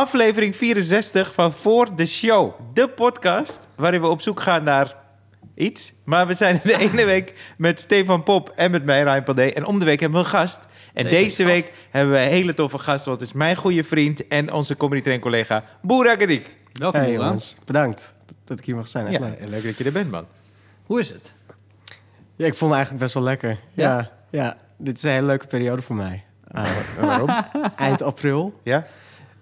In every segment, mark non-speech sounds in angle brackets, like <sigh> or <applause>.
aflevering 64 van Voor de Show. De podcast waarin we op zoek gaan naar iets. Maar we zijn de <laughs> ene week met Stefan Pop en met mij, Ryan Pandey. En om de week hebben we een gast. En Deze deze gast. week hebben we een hele toffe gast. Want het is mijn goede vriend en onze comedy train collega Boera Gadik. Welkom, Hey jongens, bedankt dat ik hier mag zijn. Echt Ja, leuk. leuk dat je er bent, man. Hoe is het? Ja, ik voel me eigenlijk best wel lekker. Ja? Ja, ja, dit is een hele leuke periode voor mij. Uh, <laughs> Waarom? <laughs> eind april. Ja?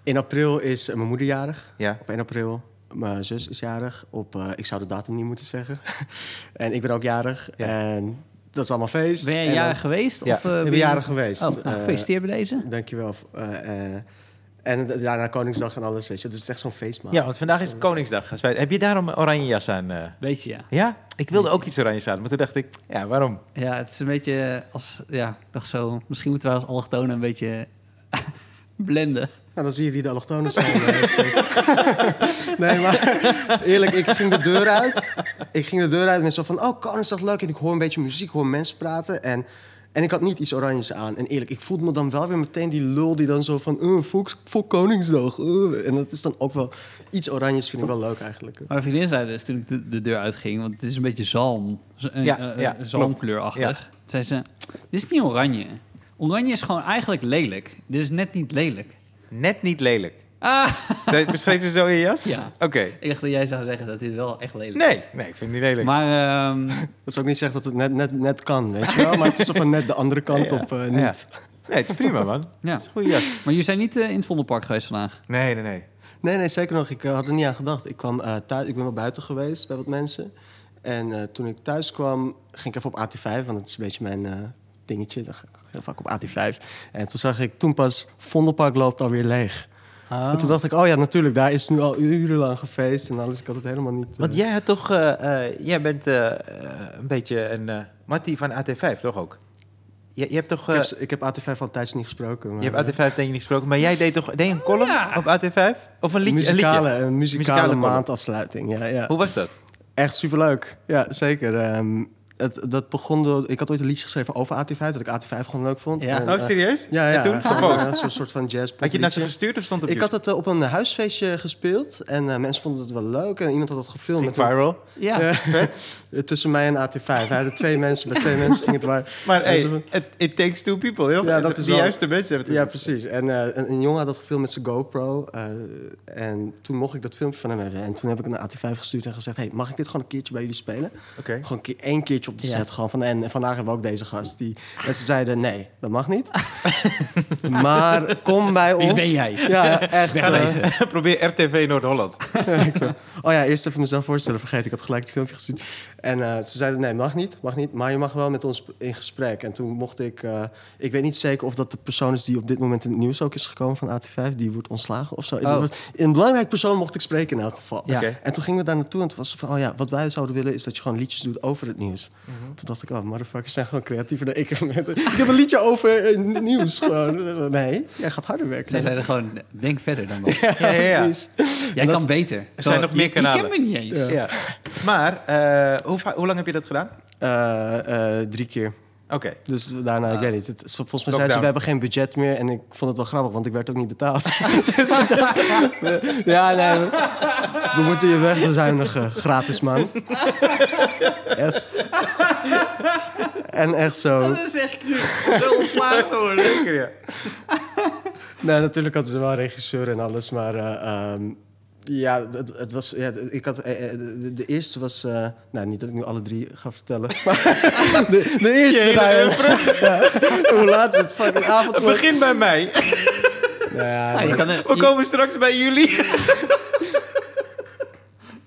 In april is eh, mijn moeder jarig. Ja. Op 1 april. Mijn zus is jarig. Op, eh, ik zou de datum niet moeten zeggen. <laughs> en ik ben ook jarig. Ja. En dat is allemaal feest. Ben jij jarig geweest? Ja, of, eh, ik ben jarig geweest. Oh, nou, gefeliciteerd bij deze. Dankjewel. Eh, eh, en daarna Koningsdag en alles, weet je. Dus het is echt zo'n feestmaand. ja, want vandaag is het Koningsdag. Als wij- Heb je daarom een oranje jas aan? eh? Weet je, ja. Ja? Ik wilde ook iets oranjes aan, maar toen dacht ik, ja, waarom? Ja, het is een beetje als... Ja, ik dacht zo... Misschien moeten wij als allochtonen een beetje <laughs> blenden. Dan zie je wie de allochtonen zijn. eh, <laughs> nee, maar eerlijk, ik ging de deur uit. Ik ging de deur uit met zo van, oh, Koningsdag leuk. En ik hoor een beetje muziek, ik hoor mensen praten. En, en ik had niet iets oranjes aan. En eerlijk, ik voelde me dan wel weer meteen die lul die dan zo van, uh, voor, voor Koningsdag. uh. En dat is dan ook wel, iets oranjes vind ik wel leuk eigenlijk. Maar vriendin zei dus toen ik de, de deur uitging... Want het is een beetje zalm. Ja, eh, ja, eh, zalmkleurachtig. Ja. Toen zei ze... Dit is niet oranje. Oranje is gewoon eigenlijk lelijk. Dit is net niet lelijk. Net niet lelijk. Ah! Beschreef je zo in je jas? Ja. Oké. Ik dacht dat jij zou zeggen dat dit wel echt lelijk is. Nee, nee, ik vind het niet lelijk. Maar ehm, <laughs> Dat zou ook niet zeggen dat het net, net, net kan, weet je wel. Maar het is van net de andere kant Ja. op eh, Ja. niet. Nee, het is prima, man. <laughs> ja. Het is een goede jas. Maar jullie zijn niet eh, in het Vondelpark geweest vandaag? Nee, nee, nee. Nee, nee, zeker nog. Ik eh, had er niet aan gedacht. Ik kwam eh, thuis, ik ben wel buiten geweest bij wat mensen. En eh, toen ik thuis kwam, ging ik even op AT5, want dat is een beetje mijn eh, dingetje. Dan ga ik heel vaak op AT5. En toen zag ik toen pas, Vondelpark loopt alweer leeg. Ah. En toen dacht ik, oh ja, natuurlijk, daar is nu al urenlang gefeest. En alles, ik had het helemaal niet... eh, Want jij had toch... eh, eh, jij bent eh, eh, een beetje een... eh Mattie van AT5, toch ook? Je, je hebt toch... ik, eh, heb, ik heb AT5 al tijdens niet gesproken. Maar, je hebt AT5 denk je niet gesproken, maar jij deed toch deed een column Ja. op AT5? Of een eh, liedje? Een muzikale, liedje? een muzikale, maandafsluiting, ja, ja. Hoe was dat? Echt superleuk. Ja, zeker. Ehm, het, dat begon door... Ik had ooit een liedje geschreven over AT5, dat ik AT5 gewoon leuk vond. Ja. En, Oh, eh, serieus? Ja, ja. En toen gepost? ja, Zo'n soort van jazz. Had je het naar ze gestuurd of stond het op Ik had het eh, op een huisfeestje gespeeld en eh, mensen vonden het wel leuk. En iemand had het gefilmd. Ging met een- viral? Ja. Ja, eh, <laughs> <laughs> tussen mij en AT5. Hij hadden twee <laughs> mensen, bij twee mensen ging het waar. Maar hey, it, it takes two people. Heel Ja, dat is de wel- juiste mensen hebben het Ja, precies. En eh, een, een jongen had dat gefilmd met zijn GoPro. eh, en toen mocht ik dat filmpje van hem hebben. En toen heb ik naar AT5 gestuurd en gezegd... Hey, mag ik dit gewoon een keertje bij jullie spelen? Oké. Gewoon een keer, één keertje op de Ja. set. Gewoon van, en vandaag hebben we ook deze gast. Die, <laughs> en ze zeiden, nee, dat mag niet. <laughs> maar kom bij ons. Wie ben jij? Ja, <laughs> echt. Wegwezen. Probeer RTV Noord-Holland. oh ja, eerst even mezelf voorstellen. Vergeet, ik had gelijk het filmpje gezien. En eh, ze zeiden, nee, mag niet, mag niet. Maar je mag wel met ons in gesprek. En toen mocht ik... eh, ik weet niet zeker of dat de persoon is die op dit moment in het nieuws ook is gekomen van AT5. Die wordt ontslagen of zo. Oh. Een belangrijk persoon mocht ik spreken in elk geval. Ja. En toen gingen we daar naartoe en toen was het van... oh ja, wat wij zouden willen is dat je gewoon liedjes doet over het nieuws. Toen dacht ik, oh, motherfuckers zijn gewoon creatiever dan ik. <laughs> ik heb een liedje over eh, nieuws gewoon. Nee, jij gaat harder werken. Zij zeiden gewoon, denk verder dan dat. <laughs> ja, Ja, precies. Jij kan beter. Er zijn nog meer kanalen. Je kent me niet eens. Ja. Ja. Maar, eh, hoe, hoe lang heb je dat gedaan? Eh, eh, drie keer. Oké. Dus daarna, ik Ah. weet niet. Het, volgens mij zeiden ze, we hebben geen budget meer. En ik vond het wel grappig, want ik werd ook niet betaald. <laughs> Dus we ja, nee. We, we moeten je weg bezuinigen. Gratis, man. Yes. En echt zo. Dat is echt cru. Zo ontslagen worden. Zeker, ja. Nee, natuurlijk hadden ze wel regisseur en alles. Maar eh, ehm, ja, het, het was... Ja, ik had, eh, eh, de, de eerste was... eh, nou, niet dat ik nu alle drie ga vertellen. <laughs> Maar de, de eerste... Je nou, hele <laughs> ja. hoe laat is het? Fucking avond. Het begint bij mij. Nou ja, je maar- kan, We komen straks bij jullie.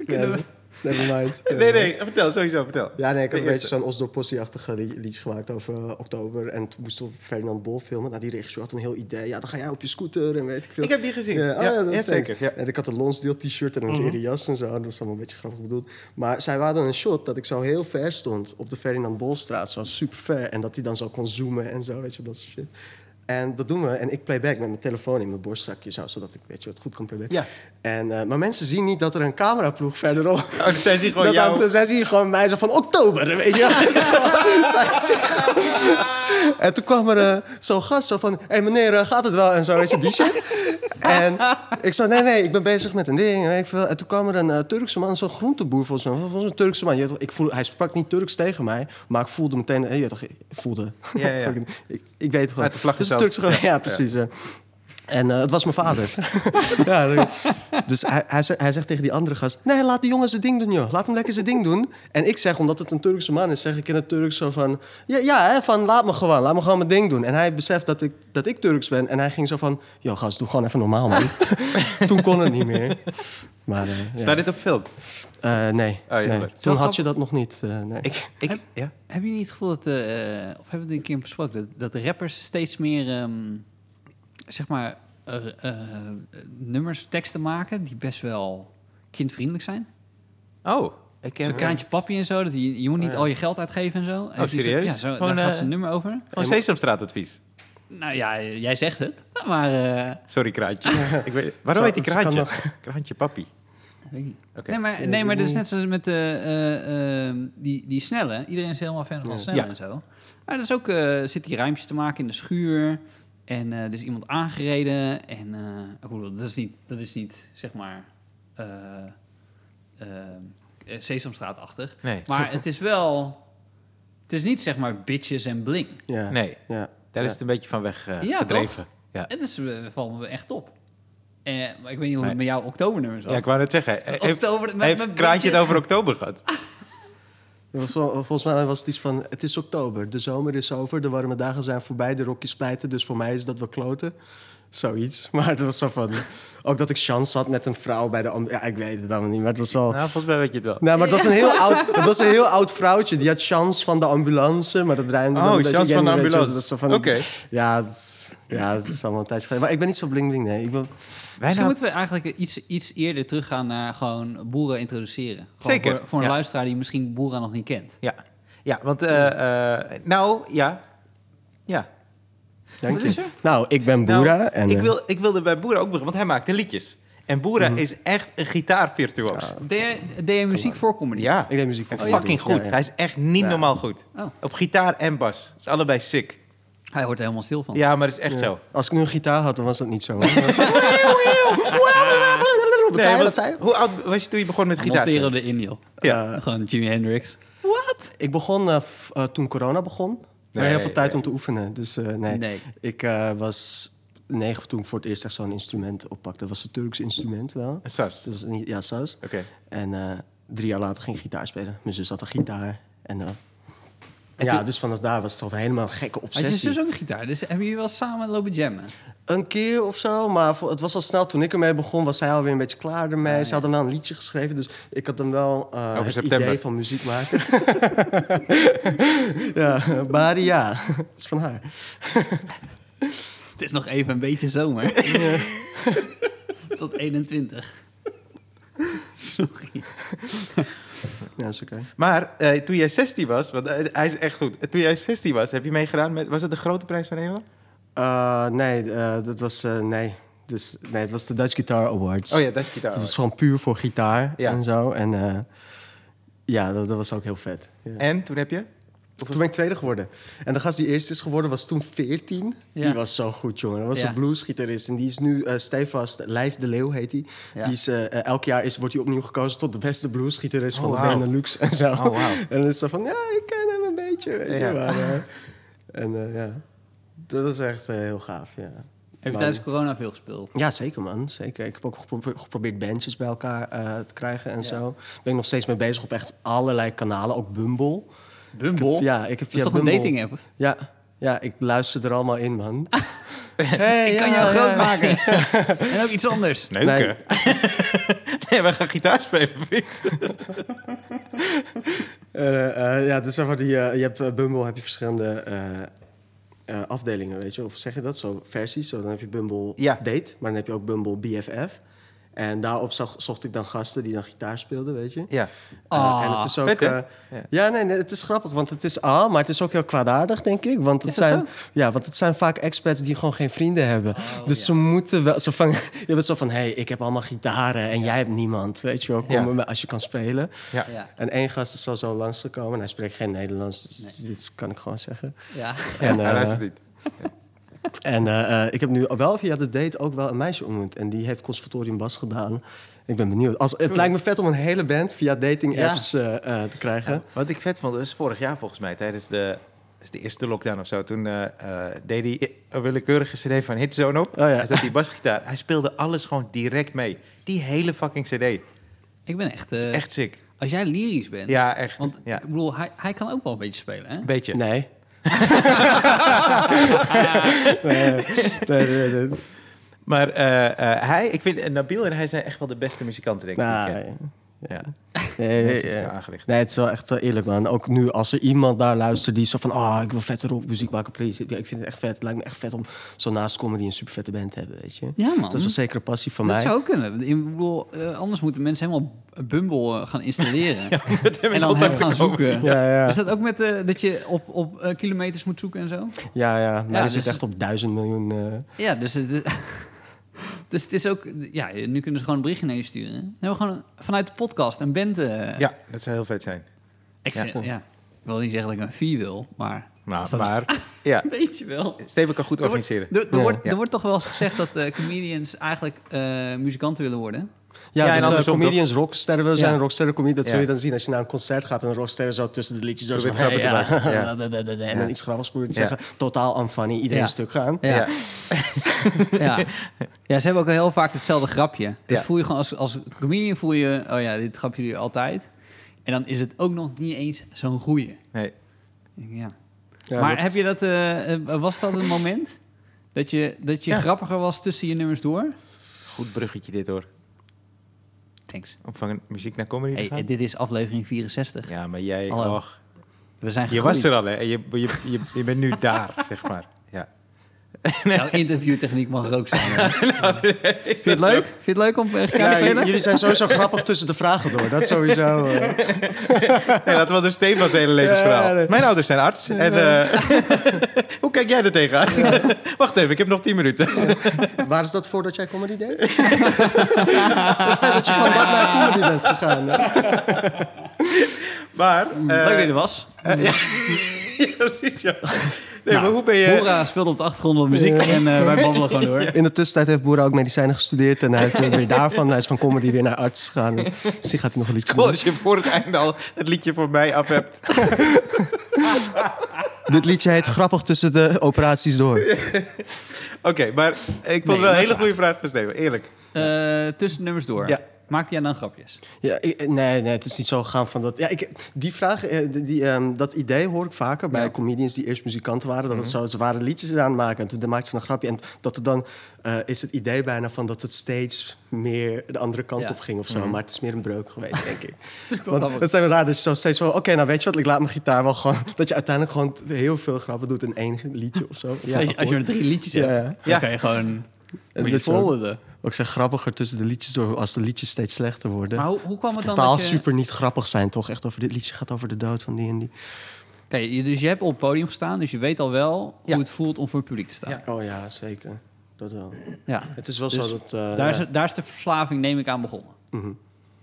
Ja, <laughs> never mind. Nee, nee, vertel, sowieso, vertel. Ja, nee, ik had een beetje zo'n Osdorp Possie-achtige li- liedje gemaakt over eh, oktober. En toen moesten we Ferdinand Bol filmen. Nou, die regisseur had een heel idee. Ja, dan ga jij op je scooter en weet ik veel. Ik heb die gezien. Ja, oh ja, zeker. Ja. En ik had een Lonsdale t-shirt en een leren jas en zo. Dat was allemaal een beetje grappig bedoeld. Maar zij hadden een shot dat ik zo heel ver stond op de Ferdinand Bolstraat. Zo super ver. En dat hij dan zo kon zoomen en zo, weet je, dat soort shit. En dat doen we. En ik playback met mijn telefoon in mijn borstzakje, zo, zodat ik weet je wat goed kan playbacken. Ja. En, eh, maar mensen zien niet dat er een cameraploeg verderop. Oh, dus zij zien gewoon <laughs> dat jou. aan- zij zien gewoon mij zo van oktober, weet je. <laughs> <laughs> En toen kwam er eh, zo'n gast zo van, hé hey, meneer, eh, gaat het wel? En zo, weet je, die shit. En ik zei, nee, nee, ik ben bezig met een ding. Weet ik veel. En toen kwam er een eh, Turkse man, zo'n groenteboer volgens mij. Volgens een Turkse man. Je toch, ik voel, hij sprak niet Turks tegen mij, maar ik voelde meteen... eh, Je toch, ik voelde... Ja, ja, <laughs> ik, ik weet gewoon... Uit de vlag Het is een gezakt. Turkse, ja, precies. ja. En eh, het was mijn vader. <laughs> ja, dus hij, hij, zegt, hij zegt tegen die andere gast... Nee, laat die jongen zijn ding doen, joh. Laat hem lekker zijn ding doen. En ik zeg, omdat het een Turkse man is... zeg ik in het Turks zo van... Ja, ja hè, van laat me gewoon. Laat me gewoon mijn ding doen. En hij beseft dat ik, dat ik Turks ben. En hij ging zo van... Joh, gast, doe gewoon even normaal, man. <laughs> Toen kon het niet meer. Maar eh, ja. Staat dit op film? Eh, nee, maar- toen had je dat nog niet. eh, nee. Ik, ik, ja. Heb je niet het gevoel dat, eh, of hebben we het een keer besproken, dat, dat de rappers steeds meer, ehm, zeg maar, eh, eh, nummers, teksten maken die best wel kindvriendelijk zijn? Oh, ik heb... Zo'n kraantje papi en zo, dat je, je moet niet Oh, ja. al je geld uitgeven en zo. Zo- serieus? Ja, zo, Gewoon, daar gaat eh, zijn nummer over. Gewoon Sesamstraatadvies. Nou ja, jij zegt het, maar... eh, Sorry, Kraantje. <laughs> ik weet, waarom Zo, heet die Kraantje? Kraantje papi. Nee, maar, nee, maar dat is net zoals met de, eh, eh, die, die snelle. Iedereen is helemaal fan van snelle Ja. en zo. Maar dat is ook, eh zit die ruimtes te maken in de schuur. En eh, er is iemand aangereden. En eh, ik bedoel, dat is niet, dat is niet zeg maar, eh, Sesamstraatachtig. Nee. Maar het is wel, het is niet zeg maar bitches en bling. ja. Nee, Ja. daar Ja. is het een beetje van weg Ja, gedreven. Ja. Het is, eh, valt me echt op. Eh, maar ik weet niet hoe Nee. met jouw oktobernummer zat. ja, ik wou net zeggen. <laughs> Heeft, oktober met- heeft met Kraantje het over oktober gehad? <laughs> Dat was volgens mij was het iets van... Het is oktober, de zomer is over, de warme dagen zijn voorbij, de rokjes splijten. Dus voor mij is dat wel kloten. Zoiets. <laughs> Maar het was zo van... Ook dat ik chance had met een vrouw bij de... Ja, ik weet het allemaal niet, maar het was wel... Nou, volgens mij weet je het wel. Nou, maar het was een heel <laughs> oud, het was een heel oud vrouwtje. Die had chance van de ambulance, maar dat dan Oh, een beetje Chance van de ambulance. dat Oké. Ja, het is, ja, het is allemaal een geleden. Maar ik ben niet zo bling bling, nee. Ik ben, Misschien moeten we eigenlijk iets, iets eerder teruggaan naar gewoon boeren introduceren. Gewoon Zeker, Voor, voor een ja. luisteraar die misschien boeren nog niet kent. ja. ja, want... eh, eh, nou, ja. Ja. dank Wat je. is er? Nou, ik ben Boera. Nou, en, ik, eh, wil, ik wilde bij Boera ook beginnen, want hij maakte liedjes. En Boera Mhm. is echt een gitaarvirtuoos. Deed je, deed je muziek voor comedy? Ja, Ik deed muziek voor comedy. fucking Ja, goed. ja. Hij is echt niet Ja. normaal goed. Oh, Op gitaar en bas. Het is allebei sick. Hij wordt er helemaal stil van. Ja, maar het is echt Ja. zo. Als ik nu een gitaar had, dan was dat niet zo. <laughs> Wat zei je? want Wat zei je? Hoe oud was je toen je begon met gitaar? Spelen? erin, joh. Ja. Eh, Gewoon Jimi Hendrix. What? ik begon eh, f- eh, toen corona begon. Maar Nee, heel veel tijd nee. om te oefenen. Dus eh, nee. Nee. Ik eh, was negen toen ik voor het eerst echt zo'n instrument oppakte. Dat was een Turks instrument wel. Een sas. Dat was niet, ja, saus. Oké. En eh, drie jaar later ging ik gitaar spelen. Mijn zus had een gitaar. En, eh, En ja, toen- dus vanaf daar was het al helemaal een gekke Had je obsessie. zus ook een gitaar? Dus hebben jullie wel samen lopen jammen? Een keer of zo, maar het was al snel. Toen ik ermee begon, was zij alweer een beetje klaar ermee. Ja. Ze hadden wel een liedje geschreven, dus ik had dan wel eh, het september. idee van muziek maken. <laughs> ja, Bari, ja. Dat is van haar. <laughs> Het is nog even een beetje zomer. <laughs> Tot 21. Sorry. <laughs> Ja, is oké. Maar eh, toen jij 16 was, want eh, hij is echt goed. Toen jij 16 was, heb je meegedaan met... Was het de grote prijs van Nederland? Eh, nee, eh, dat was... eh, nee. Dus, nee, het was de Dutch Guitar Awards. Oh ja, dat is gitaar. Dat was gewoon puur voor gitaar Ja. en zo. En eh, ja, dat, dat was ook heel vet. Ja. En toen heb je? Toen ben ik tweede geworden. En de gast die eerste is geworden was toen 14. Ja. Die was zo goed, jongen. Dat was Ja. een bluesgitarist. En die is nu uh, stevast, Lijf de Leeuw heet hij. Ja. Die is, eh, eh, elk jaar is, wordt hij opnieuw gekozen tot de beste bluesgitarist Oh, van de. Benelux en zo. Oh. En dan is zo van, ja, ik ken hem een beetje, weet je maar, eh, En eh, ja, dat is echt eh, heel gaaf, ja. Heb je Man. tijdens corona veel gespeeld? Ja, zeker man. Zeker. Ik heb ook gepro- geprobeerd bandjes bij elkaar eh, te krijgen en Ja. zo. Ben ik nog steeds mee bezig op echt allerlei kanalen, ook Bumble. Bumble? Ja, ik heb dat is toch een Bumble- dating app? Ja, ja, ik luister er allemaal in, man. <laughs> hey, Ik kan ja, jou groot <laughs> ja. maken. en ook iets anders. Leuk, Nee. hè? nee, <laughs> we gaan gitaar spelen, vriend. Eh, eh, ja, dus zeg maar die, eh, je hebt Bumble, heb je verschillende eh, eh, afdelingen, weet je, of zeg je dat zo versies? Zo, dan heb je Bumble Ja. Date, maar dan heb je ook Bumble BFF. En daarop zag, zocht ik dan gasten die dan gitaar speelden, weet je. Ja. Eh, Ah, en het is ook... vet, eh, Ja. ja, nee, nee, het is grappig, want het is A, maar het is ook heel kwaadaardig, denk ik. Want het, Is zijn, zo? ja, want het zijn vaak expats die gewoon geen vrienden hebben. dus ja. ze moeten wel zo van... <laughs> Je bent zo van, hé, hey, ik heb allemaal gitaren en jij hebt niemand. Weet je wel, kom Ja. als je kan spelen. Ja. Ja. En één gast is al zo langsgekomen en hij spreekt geen Nederlands. Dus dit kan ik gewoon zeggen. Ja. En, Hij eh, luistert niet. En eh, eh, ik heb nu wel via de date ook wel een meisje ontmoet. En die heeft conservatorium bas gedaan. Ik ben benieuwd. Als, het lijkt me vet om een hele band via dating Ja. apps eh, eh, te krijgen. Wat ik vet vond, is vorig jaar volgens mij, tijdens de, de eerste lockdown of zo. Toen eh, eh, deed hij een willekeurige cd van Hitzone op. Oh ja. Hij had die basgitaar. Hij speelde alles gewoon direct mee. Die hele fucking cd. Ik ben echt... is echt sick. Als jij lyrisch bent... Ja, echt. Want ja. ik bedoel, hij, hij kan ook wel een beetje spelen, hè? Een beetje. Nee. Nee, nee, nee. Maar eh, eh, hij, ik vind, eh, Nabil en hij zijn echt wel de beste muzikanten, denk ik. die ik Nou, ken. Ja. nee, ja. er aangelicht. Nee, het is wel echt wel eerlijk, man. Ook nu, als er iemand daar luistert die zo van... oh, ik wil vette rockmuziek maken, please. Ja, ik vind het echt vet. Het lijkt me echt vet om zo naast comedy een super vette band te hebben, weet je. Ja, man. Dat is wel zeker een passie van Dat mij. zou ook kunnen. Ik bedoel, eh, anders moeten mensen helemaal Bumble eh, gaan installeren. <laughs> En dan hem gaan komen. zoeken. Ja, ja. Is dat ook met eh, dat je op, op eh, kilometers moet zoeken en zo? Ja, ja. Maar Ja, je zit dus- echt op duizend miljoen... eh, Ja, dus het, <laughs> <laughs> dus het is ook... Ja, nu kunnen ze gewoon een berichtje naar je sturen. Dan hebben we gewoon vanuit de podcast een band... eh, Ja, dat zou heel vet zijn. ik, ja. vind, ja. ik wil niet zeggen dat ik een fee wil, maar... Dat- maar <laughs> ja, <laughs> Weet je wel. Steven kan goed Er wordt, organiseren. er, er Ja. wordt, Ja. er wordt toch wel eens gezegd dat eh, comedians eigenlijk eh, muzikanten willen worden. Ja, Ja, en dat, eh, comedians rocksterren willen zijn, Ja. rocksterren comedian. Dat Ja. zul je dan zien als je naar een concert gaat en een rockster zo tussen de liedjes zo grappen te ja, maken, <laughs> en dan iets grappigs probeert te zeggen. Totaal unfunny, iedereen stuk gaan. <laughs> Ja. Ja. ze hebben ook heel vaak hetzelfde grapje. Dus voel je gewoon als, als comedian voel je, oh ja, dit grapje doe je altijd. En dan is het ook nog niet eens zo'n goeie. Nee. Ja. Ja, maar dat- heb je dat, eh, eh, was dat een moment dat je, dat je Ja. grappiger was tussen je nummers door? Goed bruggetje dit hoor. Thanks. Om van muziek naar comedy te Hey, gaan. dit is aflevering 64. Ja, maar jij... Hallo. och, We zijn je was er al, hè? En je, je, je, je bent nu daar, <laughs> zeg maar. <laughs> Jouw interviewtechniek mag er ook zijn. <laughs> Is Vind je het leuk? Vind je het leuk om uh, Ja, jullie zijn sowieso grappig tussen de vragen door. Dat sowieso. <laughs> eh. Nee, laten we door Stefans hele levensverhaal. Ja, nee. Mijn ouders zijn arts. En, eh, hoe kijk jij er tegenaan? Wacht even, ik heb nog 10 minuten. Waar is dat voordat jij comedy deed? Het feit dat je van dat naar comedy bent gegaan. Maar... Leuk dat je er was. ja, precies, ja. Nee, Nou, maar hoe ben je... Hoera speelt op de achtergrond wat muziek en eh, wij babbelen gewoon door. In de tussentijd heeft Boera ook medicijnen gestudeerd. En hij is eh, weer daarvan. Hij is van comedy weer naar arts gegaan. Misschien gaat hij nog een liedje doen. als je voor het einde al het liedje voor mij af hebt. <laughs> Dit liedje heet Grappig tussen de operaties door. Oké, maar ik vond Nee, het wel een hele goede vraag van Steven. Eerlijk. Eh, tussen nummers door. Ja. Maakte jij dan grapjes? Ja, ik- nee, nee, het is niet zo gegaan van dat. Ja, ik, die vraag, eh, die, ehm, dat idee hoor ik vaker bij Ja. comedians die eerst muzikanten waren. Dat het Mhm. zo, ze waren liedjes aan maken en toen maakten ze een grapje. En dat er dan eh, is het idee bijna van dat het steeds meer de andere kant Ja. op ging of zo. Mhm. Maar het is meer een breuk geweest, denk ik. <laughs> Want dat zijn we raar. Dus zo steeds van, oké, nou weet je wat, ik laat mijn gitaar wel gewoon. <laughs> Dat je uiteindelijk gewoon heel veel grappen doet in één liedje of zo. Ja, als, je, als je maar drie liedjes hebt, ja. dan kan je gewoon... En je ook- zeg grappiger tussen de liedjes door als de liedjes steeds slechter worden. Maar hoe, hoe kwam het dan Totaal dat je... super niet grappig zijn, toch? Echt over dit liedje gaat over de dood van die en die. Kijk, je- dus je hebt op het podium gestaan, dus je weet al wel Ja. hoe het voelt om voor het publiek te staan. Ja. Oh ja, zeker. Dat wel. Ja. Het is wel Dus zo dat... eh, Daar, is, daar is de verslaving, neem ik aan, begonnen. Mhm.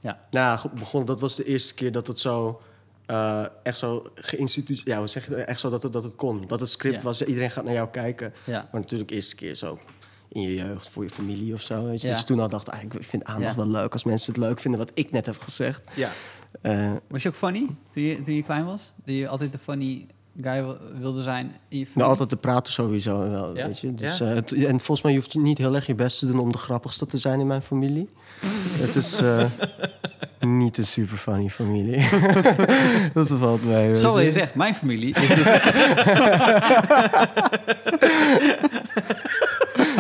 Ja. Nou begon, dat was de eerste keer dat het zo... eh, echt zo geïnstituut... Ja, hoe zeg je dat? Echt zo dat het, dat het kon. Dat het script Ja. was, iedereen gaat naar jou kijken. Ja. Maar natuurlijk de eerste keer zo in je jeugd, voor je familie of zo. Weet je? Ja. Dat je toen al dacht, ah, ik vind aandacht Ja. wel leuk... als mensen het leuk vinden wat ik net heb gezegd. Ja. Eh, Was je ook funny toen je, toen je klein was? Dat je altijd de funny guy wil- wilde zijn in je familie? nou, altijd te praten sowieso wel, Ja? weet je. Dus, Ja? eh, het- en volgens mij je niet heel erg je best te doen... om de grappigste te zijn in mijn familie. <laughs> het is eh, niet een super funny familie. <laughs> dat valt weet Zo je. je zegt, mijn familie is <laughs> dus...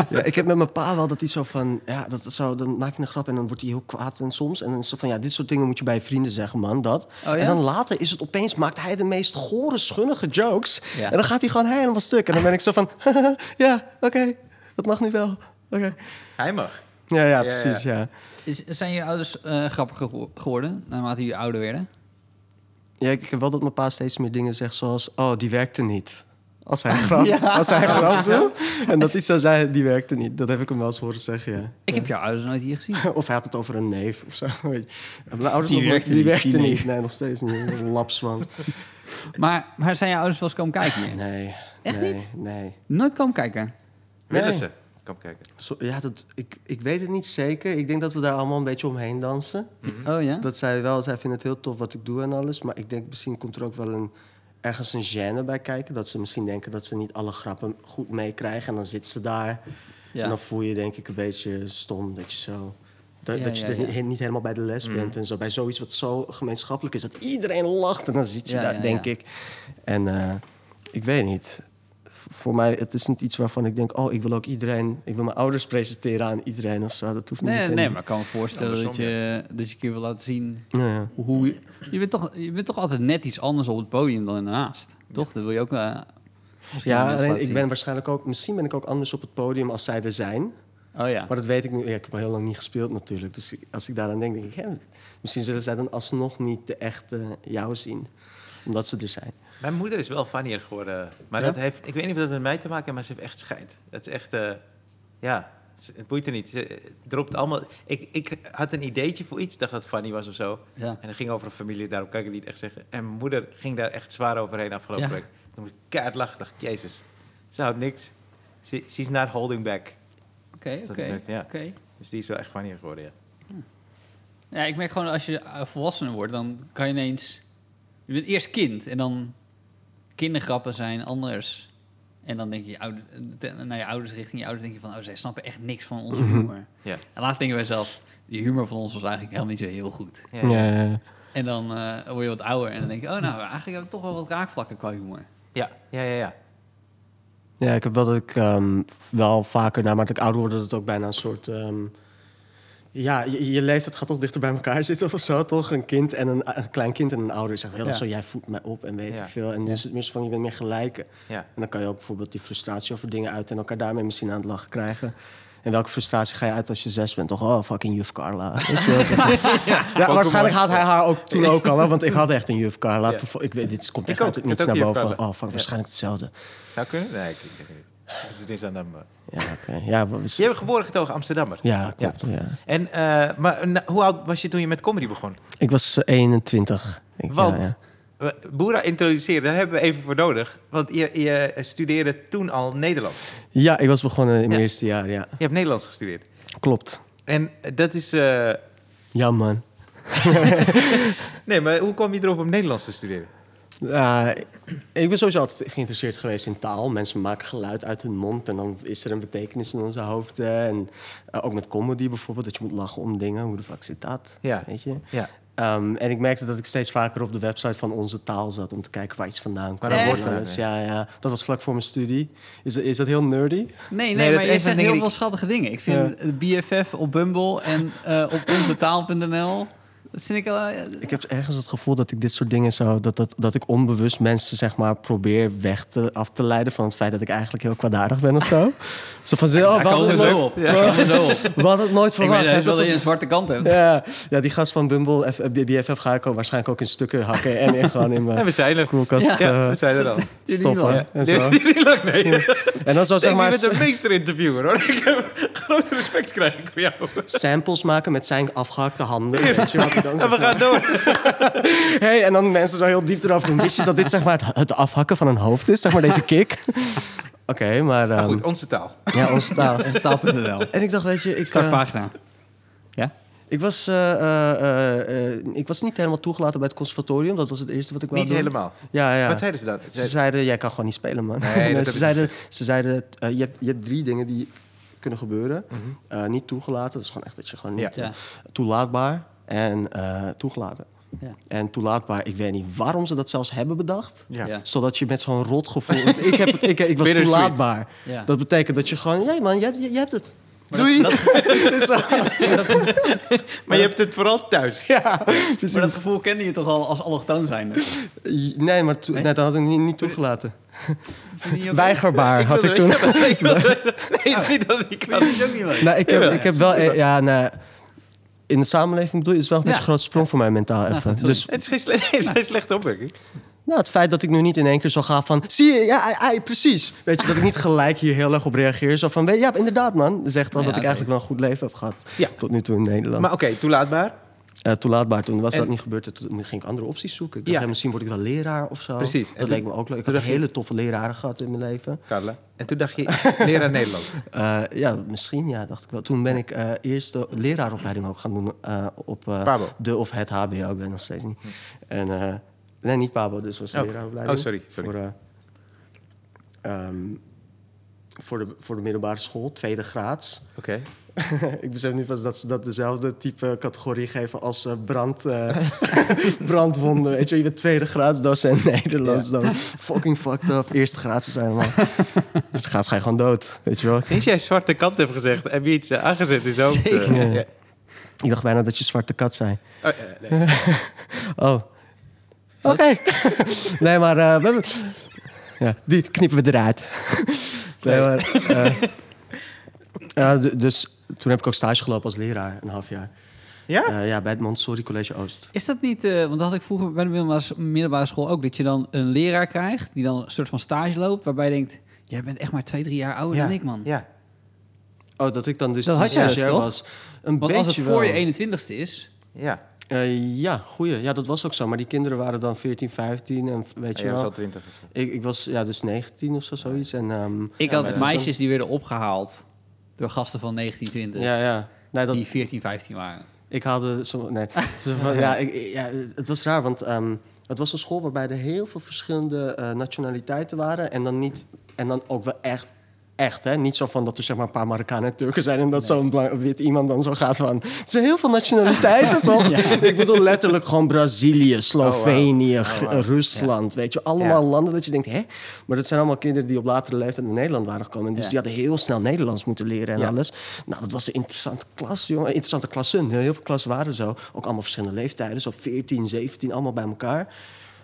Ja, ik heb met mijn pa wel dat hij zo van... Ja, dat zo, dan maak je een grap en dan wordt hij heel kwaad en soms. En dan is het zo van, ja, dit soort dingen moet je bij je vrienden zeggen, man, dat. Oh, ja? En dan later is het opeens, maakt hij de meest gore, schunnige jokes. Ja. En dan gaat hij gewoon helemaal stuk. En dan ben ik zo van, <laughs> ja, oké, dat mag nu wel. Oké. Hij mag. Ja, ja, Ja, precies, ja. Is, zijn je ouders eh, grappiger gewo- geworden naarmate je ouder werden? Ja, ik ik heb wel dat mijn pa steeds meer dingen zegt zoals... Oh, die werkte niet. Als hij <laughs> grap, als hij grap doet. En dat hij zo zei, die werkte niet. Dat heb ik hem wel eens horen zeggen, ja. Ik heb jouw ouders nooit hier gezien. <laughs> Of hij had het over een neef of zo. weet je. Mijn ouders Die werkte die niet, werkte die niet. neef. Nee, nog steeds niet. Dat is een lapswang. <laughs> Maar, maar zijn je ouders wel eens komen kijken hier? Nee. Echt nee, niet? Nee. Nooit komen kijken? Willen Nee. ze? Kijken. Zo, ja, dat, ik, ik weet het niet zeker. Ik denk dat we daar allemaal een beetje omheen dansen. Oh ja? Dat zij wel, zij vinden het heel tof wat ik doe en alles. Maar ik denk misschien komt er ook wel een, ergens een gêne bij kijken. Dat ze misschien denken dat ze niet alle grappen goed meekrijgen. En dan zit ze daar. ja. En dan voel je denk ik een beetje stom dat je zo... Dat, Ja, dat je ja, er. Niet, niet helemaal bij de les bent en zo. Bij zoiets wat zo gemeenschappelijk is. Dat iedereen lacht en dan zit je daar, denk ik. En eh, ik weet niet. Voor mij, het is niet iets waarvan ik denk... oh, ik wil ook iedereen... ik wil mijn ouders presenteren aan iedereen of zo. Dat hoeft niet Nee, meteen. nee, maar ik kan me voorstellen dat je, dat je een keer wil laten zien Ja, ja. hoe... Je, je, bent toch, je bent toch altijd net iets anders op het podium dan ernaast, toch? Dat wil je ook... eh, misschien Ja, alleen ik ben waarschijnlijk ook... Misschien ben ik ook anders op het podium als zij er zijn. Oh ja. Maar dat weet ik nu. Ja, ik heb al heel lang niet gespeeld natuurlijk. Dus ik- als ik daaraan denk, denk ik... hè, misschien zullen zij dan alsnog niet de echte jou zien. Omdat ze er zijn. Mijn moeder is wel funnier geworden. Maar Ja? dat heeft, ik weet niet of dat met mij te maken heeft, maar ze heeft echt scheid. Dat is echt, eh, ja, het het boeit er niet. Ze dropt allemaal. Ik, ik had een ideetje voor iets, dacht dat het funny was of zo. ja. En dat ging over een familie, daarom kan ik het niet echt zeggen. En mijn moeder ging daar echt zwaar overheen afgelopen Ja. week. Toen moest ik keihard lachen, dacht jezus, ze houdt niks. She, she's not holding back. Oké, oké. oké. Dus die is wel echt funnier geworden, ja. Ja, ik merk gewoon als je eh, volwassener wordt, dan kan je ineens... Je bent eerst kind en dan... Kindergrappen zijn anders. En dan denk je, je ouder, naar je ouders richting je ouders denk je van... Oh, zij snappen echt niks van onze humor. Ja. En later denken wij zelf... Die humor van ons was eigenlijk helemaal niet zo heel goed. Ja. En dan eh, word je wat ouder en dan denk je... Oh, nou, eigenlijk heb ik toch wel wat raakvlakken qua humor. ja, ja, ja, ja. Ja, ik heb wel dat ik ehm, wel vaker, naarmate ik ouder word, dat het ook bijna een soort. ehm, ja, je, je leeftijd gaat toch dichter bij elkaar zitten of zo, toch? Een kind en een, een klein kind en een ouder zegt heel Ja. zo: jij voedt mij op en weet Ja. ik veel. En nu is het meer zo van: je bent meer gelijken. ja. En dan kan je ook bijvoorbeeld die frustratie over dingen uit en elkaar daarmee misschien aan het lachen krijgen. En welke frustratie ga je uit als je zes bent? Toch, oh, fucking juf Carla. <laughs> Ja, waarschijnlijk had hij haar ook toen ook al, hè, want ik had echt een juf Carla. Ja. Ik weet, dit komt Ik echt ook. uit het Ik niets had naar boven. Oh, fuck, waarschijnlijk hetzelfde. Zou kunnen? Nee, ik, ik, ik, dus het is aan hem. eh. Ja, oké. Ja, Je hebt geboren getogen Amsterdammer. ja, klopt. Ja. En, eh, maar na- hoe oud was je toen je met comedy begon? Ik was eh, 21. Ik, Want, ja, ja. Boera introduceren, daar hebben we even voor nodig. Want je, je studeerde toen al Nederlands. ja, ik was begonnen in mijn eerste jaar, ja. Je hebt Nederlands gestudeerd. Klopt. En dat is... eh, Ja, man. <laughs> nee, maar hoe kwam je erop om Nederlands te studeren? Ja, ik ben sowieso altijd geïnteresseerd geweest in taal. Mensen maken geluid uit hun mond en dan is er een betekenis in onze hoofden. En eh, ook met comedy bijvoorbeeld, dat je moet lachen om dingen. Hoe de fuck zit dat? Ja. Weet je? Ja. Ehm, en ik merkte dat ik steeds vaker op de website van onze taal zat om te kijken waar iets vandaan kwam. Alles. vandaan, Ja, ja, dat was vlak voor mijn studie. Is, is dat heel nerdy? Nee, nee, maar je zegt heel veel schattige dingen. Ik vind eh, BFF op Bumble en eh, op onzetaal.nl... Dat vind ik wel... eh, Ik heb ergens het gevoel dat ik dit soort dingen zo... dat, dat, dat ik onbewust mensen zeg maar probeer weg te, af te leiden... van het feit dat ik eigenlijk heel kwaadaardig ben of zo. <laughs> zo van, zo, oh, we komen het we zo op. We <laughs> we hadden het nooit Ik verwacht. weet Hij dat je een zwarte kant hebt. ja, ja, die gast van Bumble, F- BFF, ga ik ook waarschijnlijk ook in stukken hakken... en in, gewoon in Ja, mijn we zijn er. koelkast Ja, eh, we zijn er al. stoppen. Ja. En, zo. Nee. en dan zo zeg maar je bent een meesterinterviewer, hoor. <laughs> Ik heb groot respect krijg ik voor jou. samples maken met zijn afgehakte handen. Weet je wat <laughs> dan En we gaan door. <laughs> Hey, en dan mensen zo heel diep erover doen. Wist je dat dit zeg maar het, het afhakken van een hoofd is? Zeg maar deze kick. <laughs> Oké, maar... Maar ehm, goed, onze taal. ja, onze taal. Onzetaal.nl. En ik dacht, weet je, ik, eh, Startpagina. Ja? ik, was, eh, eh, ik was niet helemaal toegelaten bij het conservatorium. Dat was het eerste wat ik wou Niet doen. helemaal. Ja, ja. Wat zeiden ze dan? Ze zeiden, jij kan gewoon niet spelen, man. Nee, dat ze, zeiden, ze zeiden, je, hebt, je hebt drie dingen die kunnen gebeuren. Mhm. Eh, niet toegelaten, dat is gewoon echt dat je gewoon niet... Ja. toelaatbaar en eh, toegelaten. Ja. En toelaatbaar, ik weet niet waarom ze dat zelfs hebben bedacht. Ja. Ja. Zodat je met zo'n rotgevoel... want ik, heb het, ik, ik was toelaatbaar. Ja. Dat betekent dat je gewoon... Ja man, je, hebt- je, je hebt het. Maar Doei. <laughs> Dat. Maar je hebt het vooral thuis. ja, precies. maar dat gevoel kende je toch al als allochtoon zijn? Nee, maar to- Nee? nee, dat had ik niet, niet toegelaten. Weigerbaar had ik toen. <laughs> Nee, het is niet dat ik kan. ook niet leuk? Nou, ik heb, ik heb wel... Ja, nee, In de samenleving bedoel je, is wel een Ja. beetje een grote sprong voor mij mentaal even. dus Het is geen, sle- <laughs> het is geen slechte opmerking. nou, het feit dat ik nu niet in één keer zo ga van... Zie je, ja, precies. Weet je, dat ik niet gelijk hier heel erg op reageer. Zo van, ja, inderdaad man. Dat zegt al Ja, dat ik eigenlijk wel een goed leven heb gehad. Ja. Tot nu toe in Nederland. Maar oké, toelaatbaar. Eh, toelaatbaar. Toen was En- dat niet gebeurd. en Toen ging ik andere opties zoeken. Ik dacht, Ja. misschien word ik wel leraar of zo. Precies. En Dat toen- leek me ook leuk. Ik je- hele toffe leraren gehad in mijn leven. Carla. En toen dacht je, <laughs> leraar Nederlands. Eh, ja, misschien, ja, dacht ik wel. Toen ben ik eh, eerst de leraaropleiding ook gaan doen op de of het HBO. Ik weet nog steeds niet. En, eh, nee, niet Pabo, dus was de Oh. leraaropleiding. Oh, sorry, sorry. Voor, eh, ehm, voor, de, voor de middelbare school, tweede graads. Oké. <laughs> ik besef nu pas dat ze dat dezelfde type categorie geven als eh, brand, eh, <laughs> brandwonden. Weet je, je bent tweede graads docent Nederlands. Dan fucking fucked up. Eerste graads zijn maar. <laughs> Eerste graads ga je gewoon dood. Weet je wel? Sinds jij zwarte kant hebt gezegd, heb je iets eh, aangezet in zo. Zeker. Ja. Ik dacht bijna dat je zwarte kat zei. Oh, nee. Oh. Oké. nee, maar eh, we hebben... Ja, die knippen we eruit. nee, maar... eh, ja, dus toen heb ik ook stage gelopen als leraar, een half jaar. Ja? Eh, ja, bij het Montessori College Oost. Is dat niet, eh, want dat had ik vroeger bij de middelbare, middelbare school ook, dat je dan een leraar krijgt die dan een soort van stage loopt, waarbij je denkt, jij bent echt maar twee, drie jaar ouder ja. dan ik, man. Ja. Oh, dat ik dan dus Dat had je dus, was. Een Want beetje als het voor wel. je 21ste is, Ja. Eh, ja, goeie. Ja, dat was ook zo. Maar die kinderen waren dan 14, 15 en weet je jij was wel. al twintig. Ik, ik was ja, dus 19 of zo, zoiets. En, ehm, ik Ja, had meisjes die werden opgehaald door gasten van 1920, ja, ja. Nee, dat, die 14, 15 waren. Ik haalde zo, nee. Ja, ik, ik- ja, het was raar, want ehm, het was een school waarbij er heel veel verschillende eh, nationaliteiten waren. En dan, niet, en dan ook wel echt, echt, hè? Niet zo van dat er zeg maar een paar Marokkanen en Turken zijn en dat zo'n bla- wit iemand dan zo gaat van. Het zijn heel veel nationaliteiten, toch? <laughs> Ik bedoel letterlijk gewoon Brazilië, Slovenië, Oh, wow. Rusland, weet je, allemaal Ja. landen dat je denkt, hè? Maar dat zijn allemaal kinderen die op latere leeftijd naar Nederland waren gekomen. Dus die hadden heel snel Nederlands moeten leren en alles. Nou, dat was een interessante klas, jongen. Interessante klassen. Heel veel klassen waren zo. Ook allemaal verschillende leeftijden. Zo 14, 17, allemaal bij elkaar.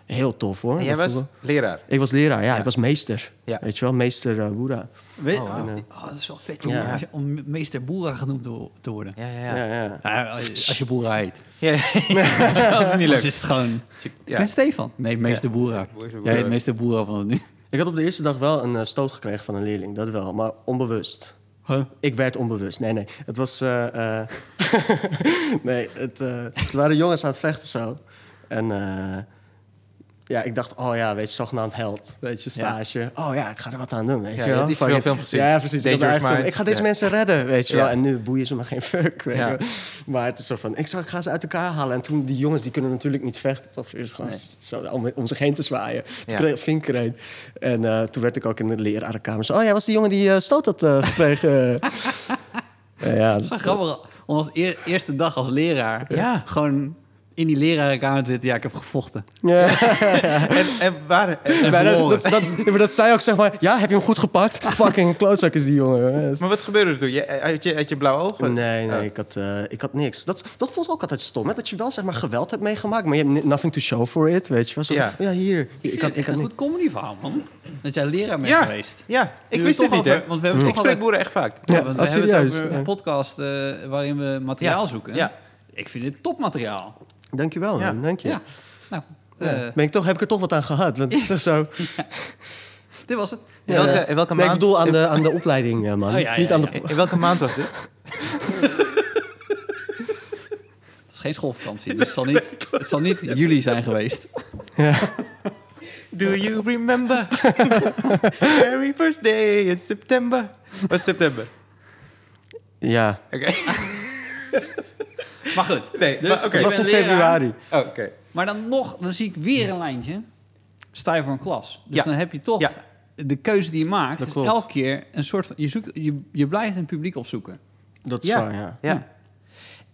Heel tof, hoor. En jij Dat was leraar. ik- was leraar, ja. Ja. Ik was meester. Ja. Weet je wel, meester uh, Boera. Weet, Oh, wow. oh, dat is wel vet, jongen, Ja. om meester Boera genoemd te- worden. Ja, ja, Ja, ja. ja. Ja, als je Boera heet. ja. <laughs> dat is niet leuk. is het gewoon... Ja. Ben Stefan? Nee, meester Boera. Meester Jij heet Boera. meester Boera van het nu. <laughs> Ik had op de eerste dag wel een eh, stoot gekregen van een leerling. Dat wel, maar onbewust. Ik werd onbewust. Nee, nee. Het was... eh, eh, <laughs> nee, het, eh, het waren jongens aan het vechten zo. En... ja, ik dacht, oh ja, weet je, zogenaamd held. Weet je, stage. Oh ja, ik ga er wat aan doen, weet Ja, je wel. Fucking- film gezien. Ja, precies. Ik, ga deze Ja. mensen redden, weet je Ja. wel. En nu boeien ze me geen fuck, weet Ja. je wel. Maar het is zo van, ik, ik ga ze uit elkaar halen. En toen, die jongens, die kunnen natuurlijk niet vechten. Toch eerst gewoon Nee. zo om, om zich heen te zwaaien. Toen Ja. kreeg Vink er een. En eh, toen werd ik ook in de lerarenkamer zo... Oh, jij was die jongen die eh, stoot had eh, gekregen. <laughs> Ja, dat- Zo grappig. Om als eer- eerste dag als leraar Ja. gewoon in die lerarenkamer te zitten. Ja, ik heb gevochten. ja. <laughs> En, en waar... en- Maar dat, dat, dat, <laughs> maar dat zei ook, zeg maar... Ja, heb je hem goed gepakt? Fucking klootzak is die jongen. maar wat gebeurde er toen? Je, had, je, had je blauwe ogen? Nee, nee, Oh. ik, had, eh, ik had niks. Dat, dat voelt ook altijd stom, hè? Dat je wel zeg maar geweld hebt meegemaakt, maar je hebt nothing to show for it, weet je wel? Ja. ja, hier. Ik, Ik, had, ik echt had een niks. goed comedy verhaal, man. Dat jij leraar bent Ja, geweest. ja. Ik Nu wist het toch niet, hè? Want we hebben Ik toch spreek altijd... boeren echt vaak. Ja, we hebben het serieus? over Ja. een podcast eh, waarin we materiaal Ja. zoeken. Ja. Ik vind dit topmateriaal. Dankjewel, Ja. man, dank je. Ja. Nou, Ja. eh, ben ik toch, heb ik er toch wat aan gehad? Want <laughs> het is zo... <laughs> dit was het. In Ja, welke, ja. in welke Nee, ik maand? bedoel aan de, aan de opleiding, eh, man. Oh, ja, ja, Niet aan ja. de... In, welke maand was dit? <laughs> Het is geen schoolvakantie, dus het zal niet, het zal niet juli zijn geweest. Do you remember? Very first day in September. Was september? Ja, Oké. Maar goed. Nee, Dus maar het was in februari. Oh, Oké. Maar dan nog, dan zie ik weer een lijntje. Sta je voor een klas. Dus Ja. dan heb je toch Ja. de keuze die je maakt. Dat is klopt. elke keer een soort van. Je, zoekt, je, je blijft een publiek opzoeken. Dat is Ja. waar, ja. Ja.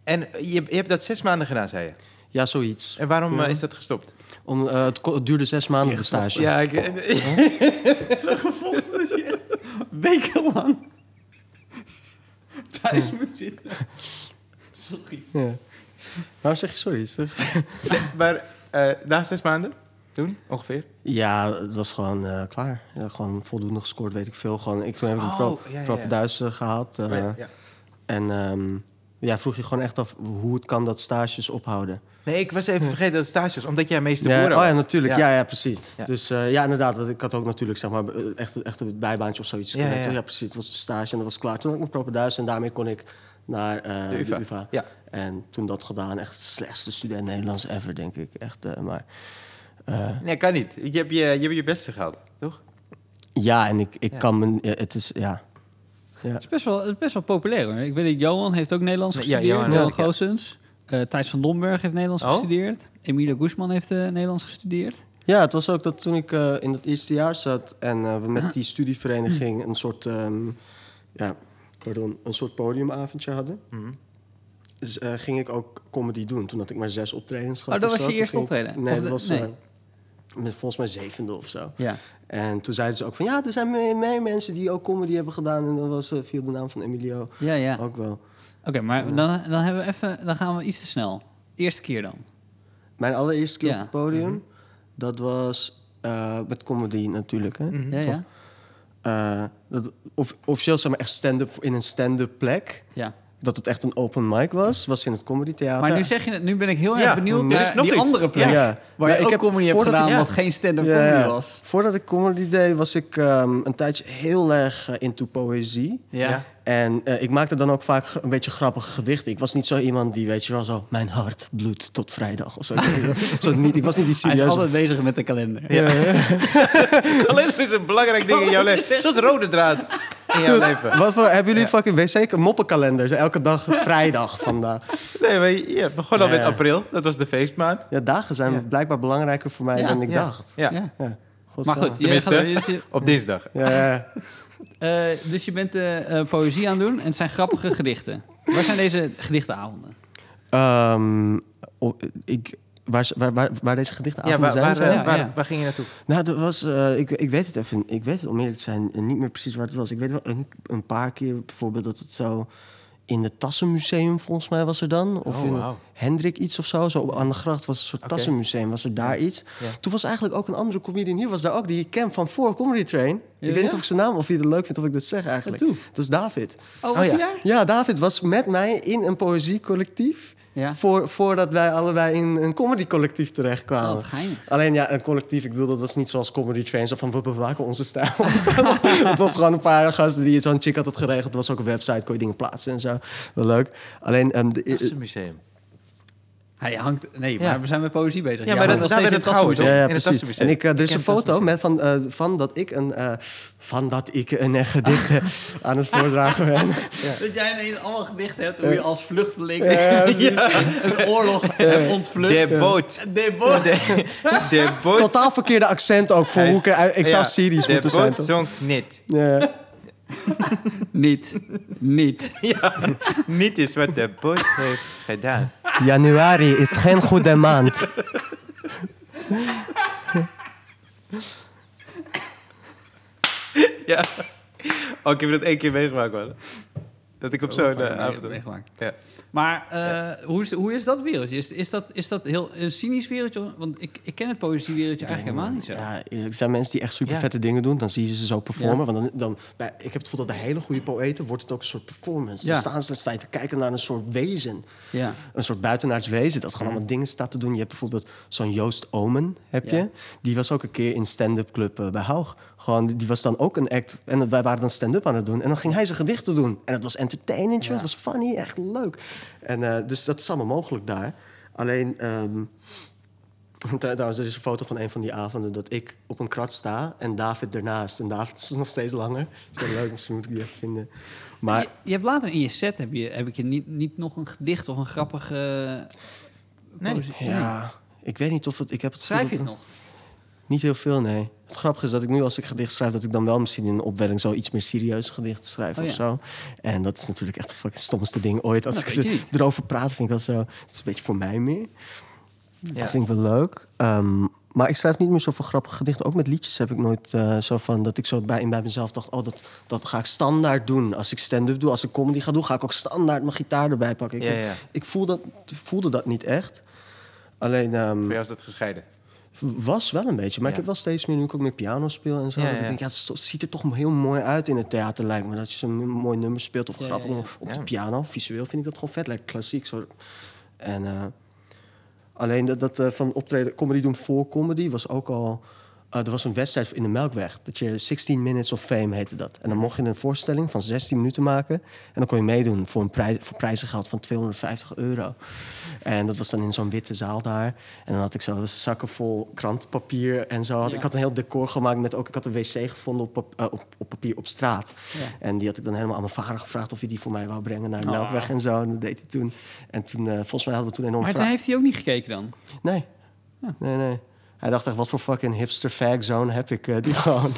En je, je hebt dat zes maanden gedaan, zei je. Ja, zoiets. En waarom Ja. eh, is dat gestopt? Om, eh, het, duurde zes maanden, de stage. Ja, ik, <laughs> Zo dat je wekenlang <laughs> thuis moet zitten. Sorry. Ja. Waarom zeg je sorry? Zeg- maar eh, na zes maanden, toen ongeveer? Ja, het was gewoon eh, klaar. Ja, gewoon voldoende gescoord, weet ik veel. Gewoon, ik, toen heb ik een Oh, pro, ja, pro ja. Duits eh, gehaald. eh, ja. En ehm, Ja, vroeg je gewoon echt af hoe het kan dat stages ophouden. Nee, ik was even vergeten dat het stage was, omdat jij meester Ja, Boeren oh ja, natuurlijk. Ja, ja, precies. Ja. Dus eh, ja, inderdaad. want Ik had ook natuurlijk zeg maar, echt, echt een bijbaantje of zoiets. Ja, ja. ja, precies. Het was een stage en dat was klaar. Toen had ik mijn propenduis en daarmee kon ik naar eh, De UvA. de UvA. Ja. En toen dat gedaan, echt de slechtste student Nederlands ever, denk ik. Echt, eh, maar... eh, Nee, kan niet. Je hebt je, je, hebt je beste gehad, toch? ja, en ik, ik Ja. kan me... ja, het is, ja. ja. Het is best wel, het is best wel populair hoor. Ik weet dat Johan heeft ook Nederlands Ja, gestudeerd. Johan Johan ja. Goossens. Eh, Thijs van Domburg heeft Nederlands Oh? gestudeerd. Emilio Guzman heeft eh, Nederlands gestudeerd. Ja, het was ook dat toen ik eh, in het eerste jaar zat en eh, we met <clears throat> die studievereniging een soort, ehm, ja, pardon, een soort podiumavondje hadden. Mhm. Dus eh, ging ik ook comedy doen. Toen had ik maar zes optredens gehad. Oh, dat was je eerste ik- optreden? Nee, Of dat was nee. eh, met volgens mij zevende of zo. Ja. En toen zeiden ze ook van ja, er zijn meer, meer mensen die ook comedy hebben gedaan. En dan was, eh, viel de naam van Emilio Ja, ja. ook wel. Oké, maar dan, dan, hebben we even, dan gaan we iets te snel. Eerste keer dan. Mijn allereerste keer Ja. op het podium, dat was met comedy natuurlijk. Hè? Mhm. Ja, ja. Eh, dat, of, officieel zeg maar echt stand-up in een stand-up plek. ja. Dat het echt een open mic was, was in het comedy theater. Maar nu zeg je het, nu ben ik heel Ja, erg benieuwd er naar is nog die iets. andere plek. Ja. Waar Ja, je ik ook heb- comedy hebt voordat gedaan, ik- ja. wat geen stand-up Ja, comedy ja. was. Voordat ik comedy deed, was ik ehm, een tijdje heel erg eh, into poëzie. Ja. Ja. En eh, ik maakte dan ook vaak een beetje grappige gedichten. Ik was niet zo iemand die, weet je wel, zo... Mijn hart bloedt tot vrijdag of zo. zo niet, ik was niet die Hij is serieus. altijd bezig met de kalender. Ja. <laughs> Kalender is een belangrijk ding in jouw leven. Een soort rode draad in jouw leven. Wat voor, hebben jullie fucking wc moppenkalenders? Elke dag vrijdag vandaag. Nee, maar je begon al Ja. met april. Dat was de feestmaand. Ja, dagen zijn Ja. blijkbaar belangrijker voor mij Ja. dan ik Ja. dacht. Ja, Ja. Ja. Maar goed, je Tenminste. gaat, dus, je, op dinsdag. Ja, ja. <laughs> eh, dus je bent eh, eh, poëzie aan het doen en het zijn grappige <laughs> gedichten. Waar zijn deze gedichtenavonden? Ehm, oh, ik, waar, waar, waar, waar deze gedichten Ja, waar, zijn, waar, zijn? Ja, waar, ja. waar ging je naartoe? Nou, dat was, eh, ik, ik weet het even, ik weet het om eerlijk te zijn niet meer precies waar het was. Ik weet wel een, een paar keer bijvoorbeeld dat het zo in het Tassenmuseum volgens mij was er dan. Of Oh, in. Hendrik iets of zo. Zo aan de gracht was een soort. Tassenmuseum, was er daar iets. Ja. Toen was eigenlijk ook een andere comedian hier, was daar ook, die ik ken van voor Comedy Train. ik weet ja? niet of ik zijn naam, of je het leuk vindt of ik dit zeg eigenlijk. Dat is David. Oh, was ja. je daar? Ja, David was met mij in een poëziecollectief. Ja. Voor, voordat wij allebei in een comedycollectief terechtkwamen. Oh. Alleen ja, een collectief, ik bedoel, dat was niet zoals Comedy Train, zo van we bewaken onze stijl. <laughs> het was gewoon een paar gasten die zo'n chick had het geregeld. Er was ook een website, kon je dingen plaatsen en zo. Wel leuk. Alleen, ehm, de, Tassenmuseum. Hij hangt... Nee, Ja. maar we zijn met poëzie bezig. Ja, maar dat- daar steeds werd het gehouden, ja, ja, In het precies. En ik, eh, er is Ik een foto met van, eh, van dat ik een, eh, van dat ik een gedicht <laughs> aan het voordragen ben. <laughs> Dat jij ineens allemaal gedichten hebt hoe je als vluchteling <laughs> een oorlog hebt ontvlucht. De boot. De boot. De, de boot. Totaal verkeerde accent ook voor hoe ik, ik zou Syrisch de moeten zijn. boot toch? zonk niet. Ja. Niet. Niet. <laughs> Ja, niet is wat de boot heeft gedaan. Januari is geen goede maand. Ja. Oh, ik heb dat één keer meegemaakt, man. Dat ik op zo'n Oh, eh, avond... meegemaakt. Ja. Maar eh, hoe, is, hoe is dat wereldje? Is, is, dat, is dat heel een cynisch wereldje? Want ik, ik ken het poëziewereldje eigenlijk helemaal niet zo. Ja, er zijn mensen die echt super vette dingen doen. Dan zie je ze zo performen. Want dan, dan, bij, ik heb het gevoel dat bij hele goede poëten wordt het ook een soort performance. Dan staan ze dan sta je te kijken naar een soort wezen. Ja. Een soort buitenaards wezen. Dat gewoon allemaal dingen staat te doen. Je hebt bijvoorbeeld zo'n Joost Omen, heb je. Die was ook een keer in stand-up club eh, bij Haug. Gewoon, die was dan ook een act. En wij waren dan stand-up aan het doen. En dan ging hij zijn gedichten doen. En het was entertainend, joh. Ja. Het was funny, echt leuk. En eh, dus dat is allemaal mogelijk daar. Alleen... ehm, <laughs> Trouwens, er is een foto van een van die avonden dat ik op een krat sta en David ernaast. En David is nog steeds langer. Is wel leuk, misschien moet ik die even vinden. Maar Je, je hebt later in je set heb, je, heb ik je niet, niet nog een gedicht of een grappige. Nee. ja, ik weet niet of het... Ik heb het Schrijf je het dat- nog? Niet heel veel, nee. Het grappige is dat ik nu als ik gedicht schrijf... dat ik dan wel misschien in een opwelling zo iets meer serieus gedicht schrijf Oh, of ja. zo. En dat is natuurlijk echt het fucking stomste ding ooit. Als Dat ik er- erover praat, vind ik dat zo... Het is een beetje voor mij meer. Ja. Dat vind ik wel leuk. Ehm, maar ik schrijf niet meer zoveel grappige gedichten. Ook met liedjes heb ik nooit eh, zo van... dat ik zo bij, in bij mezelf dacht... oh, dat, dat ga ik standaard doen. Als ik stand-up doe, als ik comedy ga doen... ga ik ook standaard mijn gitaar erbij pakken. Ik, Ja, ja. ik voel dat, voelde dat niet echt. Alleen... ehm, Voor jou is dat gescheiden. Was wel een beetje, maar Ja. ik heb wel steeds meer nu ik ook meer piano speel en zo. Ja, dat ja. ik denk, ja, het, ziet er toch heel mooi uit in het theater, lijkt me. Dat je zo'n mooi nummer speelt of grappig op de piano. Visueel vind ik dat gewoon vet, lijkt klassiek. Zo. En eh, alleen dat, dat eh, van optreden, comedy doen voor comedy was ook al... eh, er was een wedstrijd in de Melkweg. Dat je 16 Minutes of Fame heette dat. En dan mocht je een voorstelling van 16 minuten maken. En dan kon je meedoen voor, een prijs, voor prijzengeld van 250 euro. En dat was dan in zo'n witte zaal daar. En dan had ik zo zakken vol krantpapier en zo. Had, Ja. Ik had een heel decor gemaakt met ook... Ik had een wc gevonden op, pap- eh, op, op papier op straat. Ja. En die had ik dan helemaal aan mijn vader gevraagd... of hij die voor mij wou brengen naar de Ah. Melkweg en zo. En dat deed hij toen. En toen, eh, volgens mij hadden we toen enorm... Maar heeft hij ook niet gekeken dan? Nee. Ja. Nee, nee. Hij dacht echt, wat voor fucking hipster fag zone heb ik eh, die <laughs> gewoon...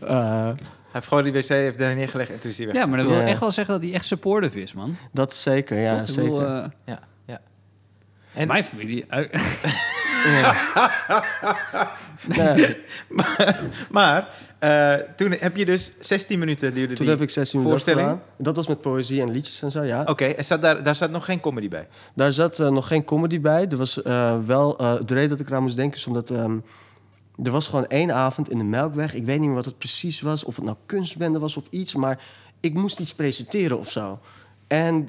eh, Hij heeft gewoon die wc heeft daar neergelegd en toen is hij weg. Ja, maar dat wil Ja. echt wel zeggen dat hij echt supportive is, man. dat is zeker, ja, zeker. bedoel, eh, Ja, ja. En, Mijn familie... <laughs> Nee, maar eh, toen heb je dus 16 minuten duurde toen die heb ik 16 minuten voorstelling. gedaan. Dat was met poëzie en liedjes en zo, ja. Oké, en zat daar, daar zat nog geen comedy bij. Daar zat eh, nog geen comedy bij. Er was eh, wel... de reden dat ik eraan moest denken is omdat... ehm, er was gewoon één avond in de Melkweg. Ik weet niet meer wat het precies was. Of het nou kunstbende was of iets. Maar ik moest iets presenteren of zo. En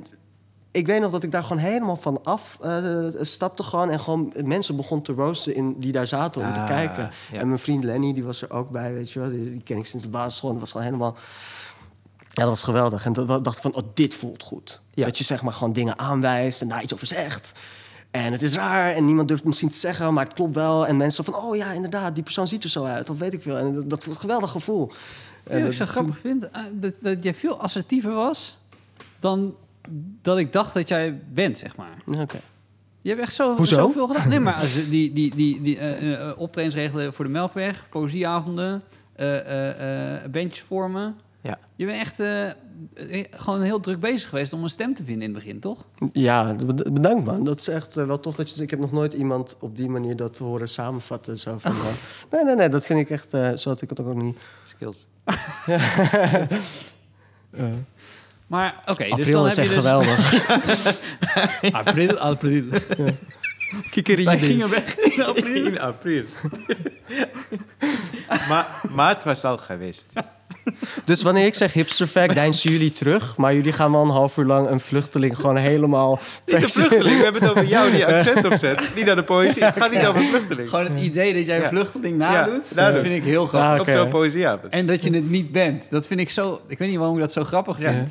ik weet nog dat ik daar gewoon helemaal van af eh, stapte gewoon. En gewoon mensen begon te roosten in, die daar zaten om te Ah, kijken. ja. En mijn vriend Lenny, die was er ook bij, weet je wel. Die, die ken ik sinds de basisschool. En dat was gewoon helemaal... Ja, dat was geweldig. En dat dacht ik van, oh, dit voelt goed. Ja. Dat je zeg maar gewoon dingen aanwijst en daar iets over zegt. En het is raar en niemand durft misschien te zeggen, maar het klopt wel. En mensen van, oh ja, inderdaad, die persoon ziet er zo uit. Of weet ik veel. En dat, dat was een geweldig gevoel. Ja, En wat ik zo grappig vind, eh, dat, dat jij veel assertiever was dan dat ik dacht dat jij bent, zeg maar. Oké. Je hebt echt zo, Hoezo? zoveel gedaan. Nee, maar als <laughs> die, die, die, die optredens regelen voor de Melkweg, poëzieavonden, eh eh, eh, bandjes vormen. Ja. Je bent echt gewoon heel druk bezig geweest om een stem te vinden in het begin, toch? Ja, bed- bedankt man. Dat is echt wel tof. Dat je, ik heb nog nooit iemand op die manier dat horen samenvatten. Zo van, <laughs> nee, nee, nee, dat vind ik echt, zo had ik het ook nog niet. Skills. <laughs> Maar oké, dus April dan is heb je echt dus... geweldig. <laughs> April, april. <laughs> Wij gingen weg in <laughs> april. In april. maar, maar het was al geweest. Dus wanneer ik zeg hipsterfact, deinsen jullie terug. Maar jullie gaan wel een half uur lang een vluchteling gewoon helemaal... Niet de vluchteling, we hebben het over jou die accent opzet. Niet naar de poëzie. Het gaat niet over vluchteling. Gewoon het idee dat jij een vluchteling nadoet, Ja, dat vind ik heel grappig. Ah, Op oké. zo'n poëzieavond. En dat je het niet bent. Dat vind ik zo... Ik weet niet waarom ik dat zo grappig Ja.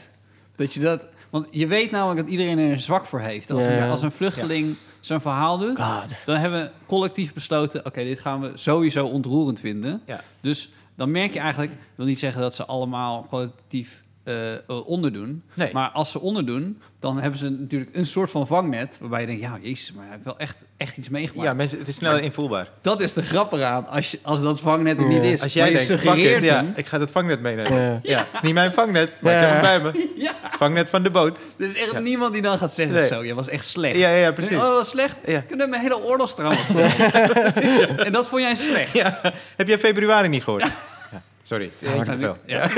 Dat je dat... Want je weet namelijk dat iedereen er zwak voor heeft. Als, een, als een vluchteling zijn verhaal doet... God. dan hebben we collectief besloten... oké, dit gaan we sowieso ontroerend vinden. Dus dan merk je eigenlijk... ik wil niet zeggen dat ze allemaal collectief eh, eh, onderdoen. Nee. Maar als ze onderdoen... dan hebben ze natuurlijk een soort van vangnet... waarbij je denkt... ja, jezus, maar hij heeft wel echt, echt iets meegemaakt. Ja, mensen, het is sneller invoelbaar. Dat is de grap eraan, als, je, als dat vangnet er niet Ja. is. Als jij je denkt, suggereert ja, ik ga dat vangnet meenemen. Ja. Ja, het is niet mijn vangnet, maar ik Ja. heb het bij me. <laughs> Ja, Het vangnet van de boot. er is echt Ja. niemand die dan gaat zeggen... Nee. zo, je was echt slecht. Ja, ja, ja, precies. Oh, dat was slecht? Ja. Ik heb mijn hele oorlogstrauma. <laughs> <laughs> En dat vond jij slecht? Ja. Heb jij februari niet gehoord? Ja. Sorry, te veel. Ja.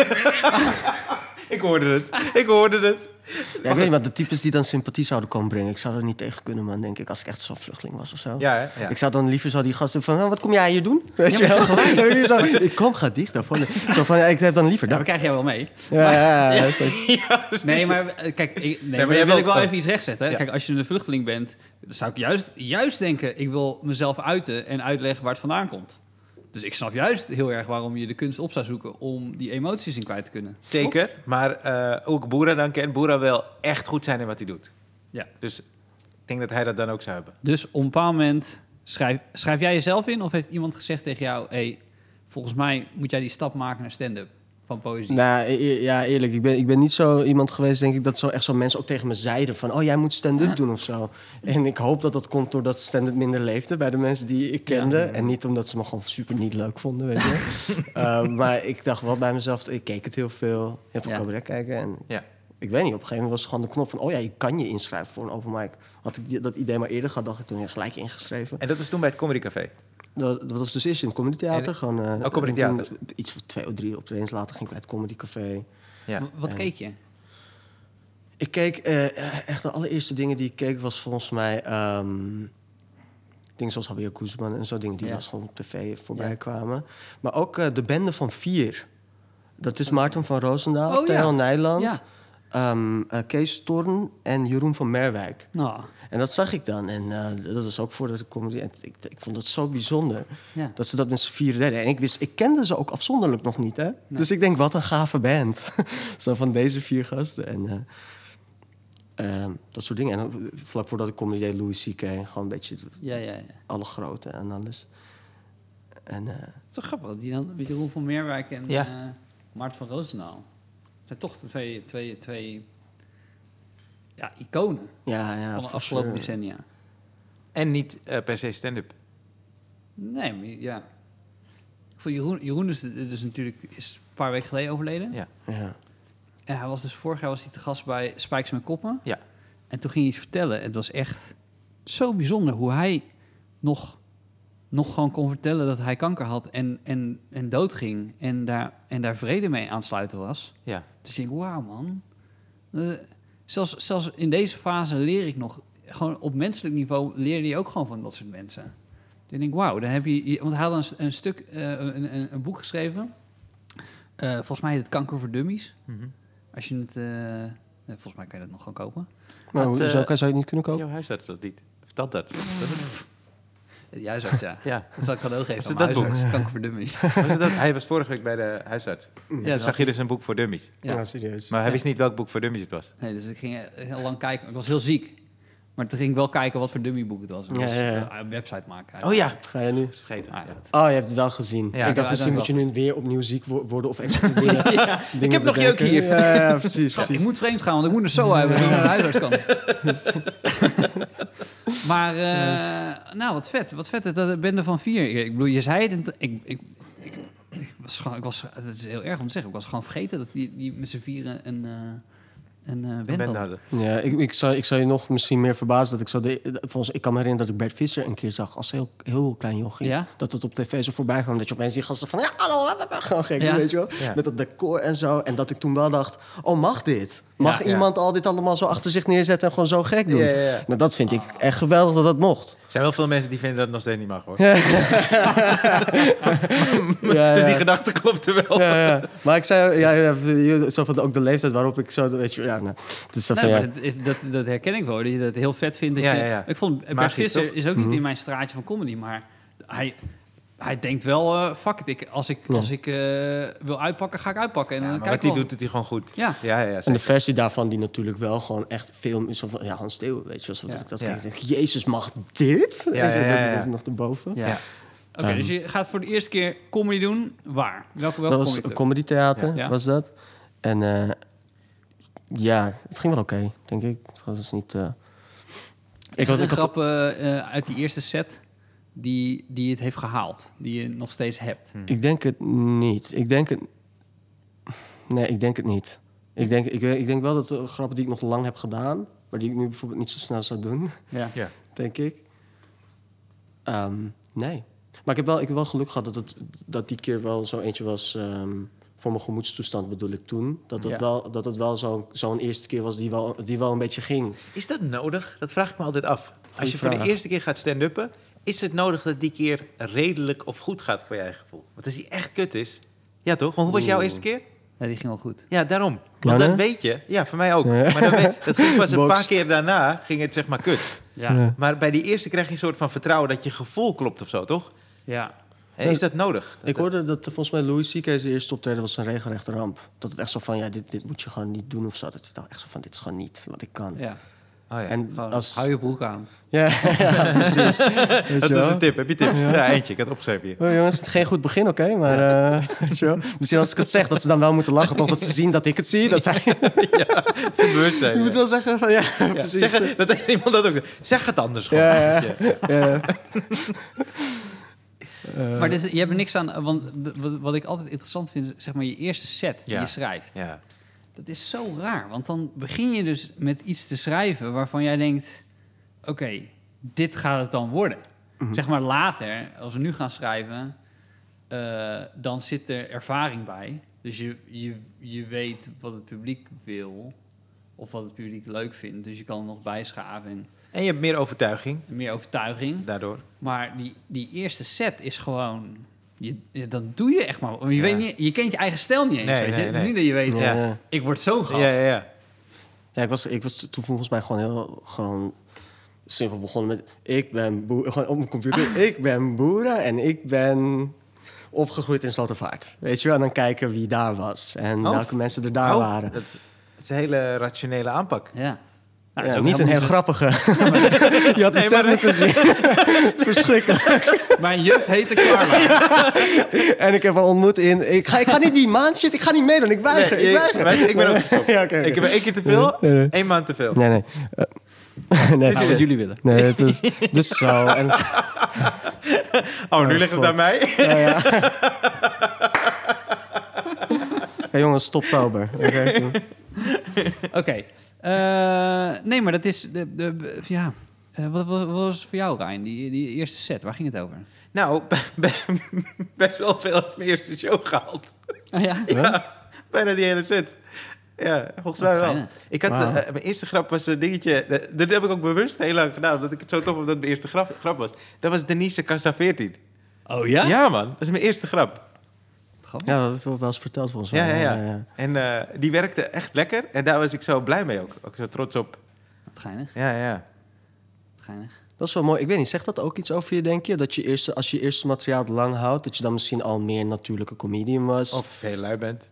Ik hoorde het. Ik hoorde het. Ja, ik weet niet, maar de types die dan sympathie zouden komen brengen... ik zou er niet tegen kunnen, man, denk ik. Als ik echt zo'n vluchteling was of zo. Ja, hè? Ja. Ik zou dan liever zo die gasten van, oh, wat kom jij hier doen? <laughs> Weet je wel? <laughs> Zo, ik kom, ga dicht daarvan. Zo van, ja, ik heb dan liever Ja, dat dat. krijg jij wel mee. Ja, ja, ja, <laughs> zo. Nee, maar eh, kijk, ik, nee, maar maar jij wil ik wel oh. even iets rechtzetten. Ja. Kijk, als je een vluchteling bent, dan zou ik juist, juist denken... ik wil mezelf uiten en uitleggen waar het vandaan komt. Dus ik snap juist heel erg waarom je de kunst op zou zoeken... om die emoties in kwijt te kunnen. Zeker, maar eh, ook Boera dan kent. Boera wil echt goed zijn in wat hij doet. Ja. Dus ik denk dat hij dat dan ook zou hebben. Dus op een bepaald moment schrijf, schrijf jij jezelf in... of heeft iemand gezegd tegen jou... Hey, volgens mij moet jij die stap maken naar stand-up van poëzie? Nou, e- ja, eerlijk. Ik ben, ik ben niet zo iemand geweest, denk ik, dat zo echt zo mensen ook tegen me zeiden van, oh, jij moet stand-up doen of zo. En ik hoop dat dat komt doordat stand-up minder leefde bij de mensen die ik kende. Ja. En niet omdat ze me gewoon super niet leuk vonden, weet je. <laughs> Eh, maar ik dacht wel bij mezelf, ik keek het heel veel, heel veel Ja. cabaret kijken. En Ja. ik weet niet, op een gegeven moment was het gewoon de knop van, oh ja, je kan je inschrijven voor een open mic. Had ik dat idee maar eerder gehad, dacht ik toen ja, gelijk ingeschreven. En dat was toen bij het Comedy Café. Dat, dat was dus eerst in het Comedy Theater. Gewoon, eh, Oh, Comedy Theater. Iets van twee of drie optredens later ging ik bij het Comedy Café. Ja. W- Wat En- keek je? Ik keek, eh, echt de allereerste dingen die ik keek was volgens mij... ehm, dingen zoals Javier Guzman en zo dingen die Ja. wel eens gewoon op tv voorbij Ja. kwamen. Maar ook eh, de bende van vier. Dat is Maarten van Roosendaal, Oh, ja. Theo Nijland, Ehm, eh, Kees Torn en Jeroen van Merwijk. Nou, En dat zag ik dan. En eh, dat is ook voor de comedy. En ik, ik vond het zo bijzonder ja. dat ze dat met z'n vier deden. En ik, wist, ik kende ze ook afzonderlijk nog niet. Hè? Dus ik denk, wat een gave band. <laughs> zo van deze vier gasten. En eh, ehm, dat soort dingen. En vlak voordat ik comedy deed, Louis C.K. Gewoon een beetje Ja, ja, ja. alle grote en alles. En eh, Het is toch grappig dat die dan met Jeroen van Meerwijk en Ja. eh, Maarten van Roosendaal. Zijn toch de twee, twee, twee ja, iconen ja, ja. van de afgelopen sure. decennia. En niet eh, per se stand-up. Nee, maar ja. Voor Jeroen, Jeroen is dus natuurlijk is een paar weken geleden overleden. Ja. Ja. En hij was dus vorig jaar was hij te gast bij Spijks met Koppen. Ja. En toen ging hij iets vertellen. Het was echt zo bijzonder hoe hij nog, nog gewoon kon vertellen dat hij kanker had en, en, en doodging. En daar, en daar vrede mee aansluiten was. Ja. Dus ik denk, wauw man. Eh, zelfs, zelfs in deze fase leer ik nog, gewoon op menselijk niveau leer je ook gewoon van dat soort mensen. Dus ik denk, wauw, dan heb je, je- want hij had een, een stuk, eh, een, een, een boek geschreven. Eh, volgens mij heet het Kanker voor Dummies. Mhm. Als je het, volgens mij kan je dat nog gewoon kopen. Maar hoe, zo kan zou je het niet kunnen kopen? Jouw huisarts dat niet. Of dat dat. <laughs> Dat is- Ja, huisarts, ja. ja. Dat zal ik cadeau geven aan dat boek? huisarts. Kanker voor Dummies. <laughs> Was het dat? Hij was vorige week bij de huisarts. Ja, Toen dat zag je dus een boek voor dummies. Ja. Ja, serieus. Maar hij Ja. wist niet welk boek voor dummies het was. Nee, dus ik ging heel lang kijken. Ik was heel ziek. Maar toen ging ik wel kijken wat voor dummyboek het was. Ja, ja, ja. eh, een website maken. Oh ja. Ga je nu? Dat vergeten. Ah, dat- Oh, je hebt het wel gezien. Ik dacht misschien dat moet je nu weer opnieuw ziek wo- worden of extra <laughs> dingen, dingen Ik heb nog jeuk hier. Ja, precies, <laughs> Ik precies. moet vreemd gaan, want ik moet een SOA hebben dat ik naar de huisarts kan. <laughs> maar, eh, nou, wat vet. Wat vet, dat de bende van vier. Ik, ik bedoel, je zei het. Ik, ik, ik, ik was gewoon, ik was, het is heel erg om te zeggen. Ik was gewoon vergeten dat die, die met z'n vieren een, eh eh band hadden. hadden. Ja, ik, ik, zou, ik zou je nog misschien meer verbazen dat ik zo... De, volgens, ik kan me herinneren dat ik Bert Visser een keer zag als heel, heel klein jochie. Ja? Dat het op tv zo voorbij kwam. Dat je opeens die gasten van... Ja, hallo, gewoon gek, Ja. weet je wel. Ja. Met dat decor en zo. En dat ik toen wel dacht, oh, mag dit? Mag Ja, ja. iemand al dit allemaal zo achter zich neerzetten en gewoon zo gek doen? Ja, ja, ja. Nou, dat vind ik echt geweldig dat dat mocht. Er zijn wel veel mensen die vinden dat het nog steeds niet mag hoor. Ja, <laughs> Dus die gedachte klopte wel. Ja, ja. Maar ik zei, ja, zo van ook de leeftijd waarop ik zo, weet je, ja, nou, het is zo van, Nee, ja. maar dat, dat, dat herken ik wel. Dat je dat heel vet vindt. Dat Ja, je, ja, ja. Ik vond Bert Magisch, Visser is ook Mhm. niet in mijn straatje van comedy, maar hij, hij denkt wel, eh, fuck it, ik, als ik, Ja. als ik eh, wil uitpakken, ga ik uitpakken. En Ja, dan maar kijk wat hij wel. doet, doet hij gewoon goed. Ja. ja, ja, En de versie daarvan die natuurlijk wel gewoon echt veel is van ja, Hans Steeuwen, weet je wel. zo dat Ja. ik dat Ja. kijk, denk, Jezus, mag dit? Ja, Weet je, ja, ja, dat- ja. Dat is nog erboven. Ja. Ja. Oké, Ehm. dus je gaat voor de eerste keer comedy doen. Waar? Welke, welke dat was comedy een comedy theater, Ja. was dat. En eh, ja, het ging wel oké, denk ik. Het was niet... eh, Is ik had, een ik had, grap uit die eerste set die, die het heeft gehaald? Die je nog steeds hebt? ik denk het niet. Ik denk het... Nee, ik denk het niet. Ik denk, ik, ik denk wel dat de grappen die ik nog lang heb gedaan... maar die ik nu bijvoorbeeld niet zo snel zou doen... Ja. Ja. denk ik. Ehm, nee. Maar ik heb, wel, ik heb wel geluk gehad dat, het, dat die keer wel zo eentje was... ehm, voor mijn gemoedstoestand bedoel ik toen. Dat het Ja. wel, dat het wel zo- zo'n eerste keer was die wel, die wel een beetje ging. Is dat nodig? Dat vraag ik me altijd af. Als je voor de eerste keer gaat stand-uppen, is het nodig dat die keer redelijk of goed gaat voor je eigen gevoel? Want als die echt kut is... Ja toch? Want hoe was jouw eerste keer? Ja, die ging wel goed. Ja, daarom. Want dan weet je... Ja, voor mij ook. Ja. Maar dan weet, dat ging pas een paar keer daarna, ging het zeg maar kut. Ja. Ja. Maar bij die eerste krijg je een soort van vertrouwen dat je gevoel klopt of zo, toch? ja. En is dat nodig? Ik hoorde dat eh, volgens mij Louis C.K. zijn eerste optreden was een regelrechte ramp. Dat het echt zo van, ja, dit, dit moet je gewoon niet doen of zo. Dat je dacht echt zo van, dit is gewoon niet wat ik kan. ja. Oh, ja. En Gewoon, als... Hou je broek aan. <laughs> Ja, ja, precies. <laughs> Dat is een tip. Heb je tips? Ja, eentje. Ik had het opgeschreven hier. Oh, jongens, het is geen goed begin, oké, maar eh, <laughs> weet je wel? misschien als ik het zeg, dat ze dan wel moeten lachen, toch dat ze zien dat ik het zie. Dat zij, Het is bewustzijn. je moet ja. wel zeggen van, ja, Ja, precies. zeggen, dat iemand dat ook. Zeg het anders gewoon. Ja, ja. Ja. Ja. maar dus, je hebt er niks aan, want wat, ik altijd interessant vind, is zeg maar je eerste set die Ja. je schrijft. Ja. Dat is zo raar, want dan begin je dus met iets te schrijven waarvan jij denkt, oké, dit gaat het dan worden. Zeg maar later, als we nu gaan schrijven, eh, dan zit er ervaring bij. Dus je, je, je weet wat het publiek wil of wat het publiek leuk vindt. Dus je kan er nog bijschaven. En En je hebt meer overtuiging Meer overtuiging. daardoor. Maar die, die eerste set is gewoon... Je, je- dat doe je echt maar. Je, Ja. weet niet, je kent je eigen stijl niet eens. Nee, weet je? nee, Het is niet dat je weet, Ja, ja, ja. ik word zo'n gast. Ja, ja, ja. Ja, ik was, ik was toen volgens mij gewoon heel gewoon simpel begonnen met... Ik ben boer, gewoon op mijn computer. <laughs> Ik ben boeren en ik ben opgegroeid in Zaltervaart. Weet je wel? En dan kijken wie daar was. En Oh. welke mensen er daar Oh, waren. Dat, dat is een hele rationele aanpak. Ja. Nou, Ja, dat is ook niet een heel grappige. <laughs> <laughs> je had de Nee, maar- moeten zien. <laughs> Verschrikkelijk. Mijn juf heette Carla. En ik heb haar ontmoet in... Ik ga, ik ga niet die maand shit, ik ga niet meedoen. Ik weiger, Nee, ik weiger. wij- ik ben ook gestopt. ja. Ik heb één keer te veel, Nee, nee. één maand te veel. Nee, nee. Eh, nee, wat jullie willen. nee, het is dus zo. En, Oh, nu Oh, ligt het aan mij. ja, ja. Hey, jongens, stoptober. Oké. <laughs> Oké. Eh, nee, maar dat is... De, de, ja. Eh, wat, wat, wat was het voor jou, Ryan? Die, die eerste set, waar ging het over? Nou, <laughs> be- best wel veel uit mijn eerste show gehaald. Ah, ja? Ja, bijna die hele set. Ja, volgens mij wel. Ik had, eh, mijn eerste grap was een dingetje... Dat heb ik ook bewust heel lang gedaan. Omdat ik het zo tof dat het mijn eerste grap, grap was. Dat was Denise Casa 14. Oh ja? Ja? man. Dat is mijn eerste grap. Ja, dat wel eens verteld volgens Ja, mij. ja, ja. En eh, die werkte echt lekker. En daar was ik zo blij mee ook. Ook zo trots op. Wat geinig. Ja, ja. Wat geinig. Dat is wel mooi. Ik weet niet, zegt dat ook iets over je, denk je? Dat je eerste, als je eerste materiaal lang houdt, dat je dan misschien al meer natuurlijke comedian was? Of heel lui bent.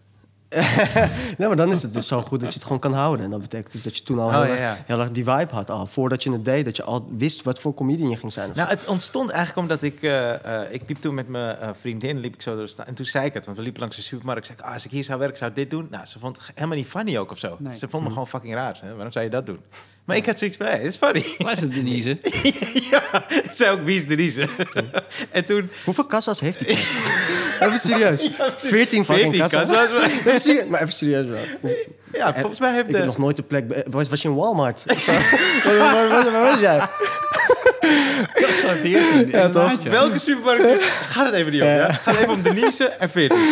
<laughs> Nee, maar dan is het dus zo goed dat je het gewoon kan houden. En dat betekent dus dat je toen al Oh, heel, ja, erg, ja. heel erg die vibe had al. Voordat je het deed, dat je al wist wat voor comedian je ging zijn. Nou, het ontstond eigenlijk omdat ik... eh, eh, ik liep toen met mijn eh, vriendin, liep ik zo door de sta- En toen zei ik het, want we liepen langs de supermarkt. Ik zei, ah, als ik hier zou werken, zou ik dit doen. Nou, ze vond het helemaal niet funny ook of zo. Nee. Ze vond me gewoon fucking raar. Hè? Waarom zou je dat doen? Maar ik had zoiets van, hé, dat is funny. Waar is het, Denise? <laughs> ja, ik zei ook, wie is Denise? en toen... Hoeveel kassa's heeft hij? even serieus. <laughs> 14 fucking 14 kassa's. kassa's, maar- Even serieus, maar even serieus wel. Ja, volgens mij heeft Ik heb de... nog nooit de plek... Was, was je in Walmart? <laughs> Of zo? waar, waar, waar- waar was jij? <laughs> ja, toch? Welke supermarkt is Gaat het even niet om, ja? Het gaat even om Denise en 14. <laughs>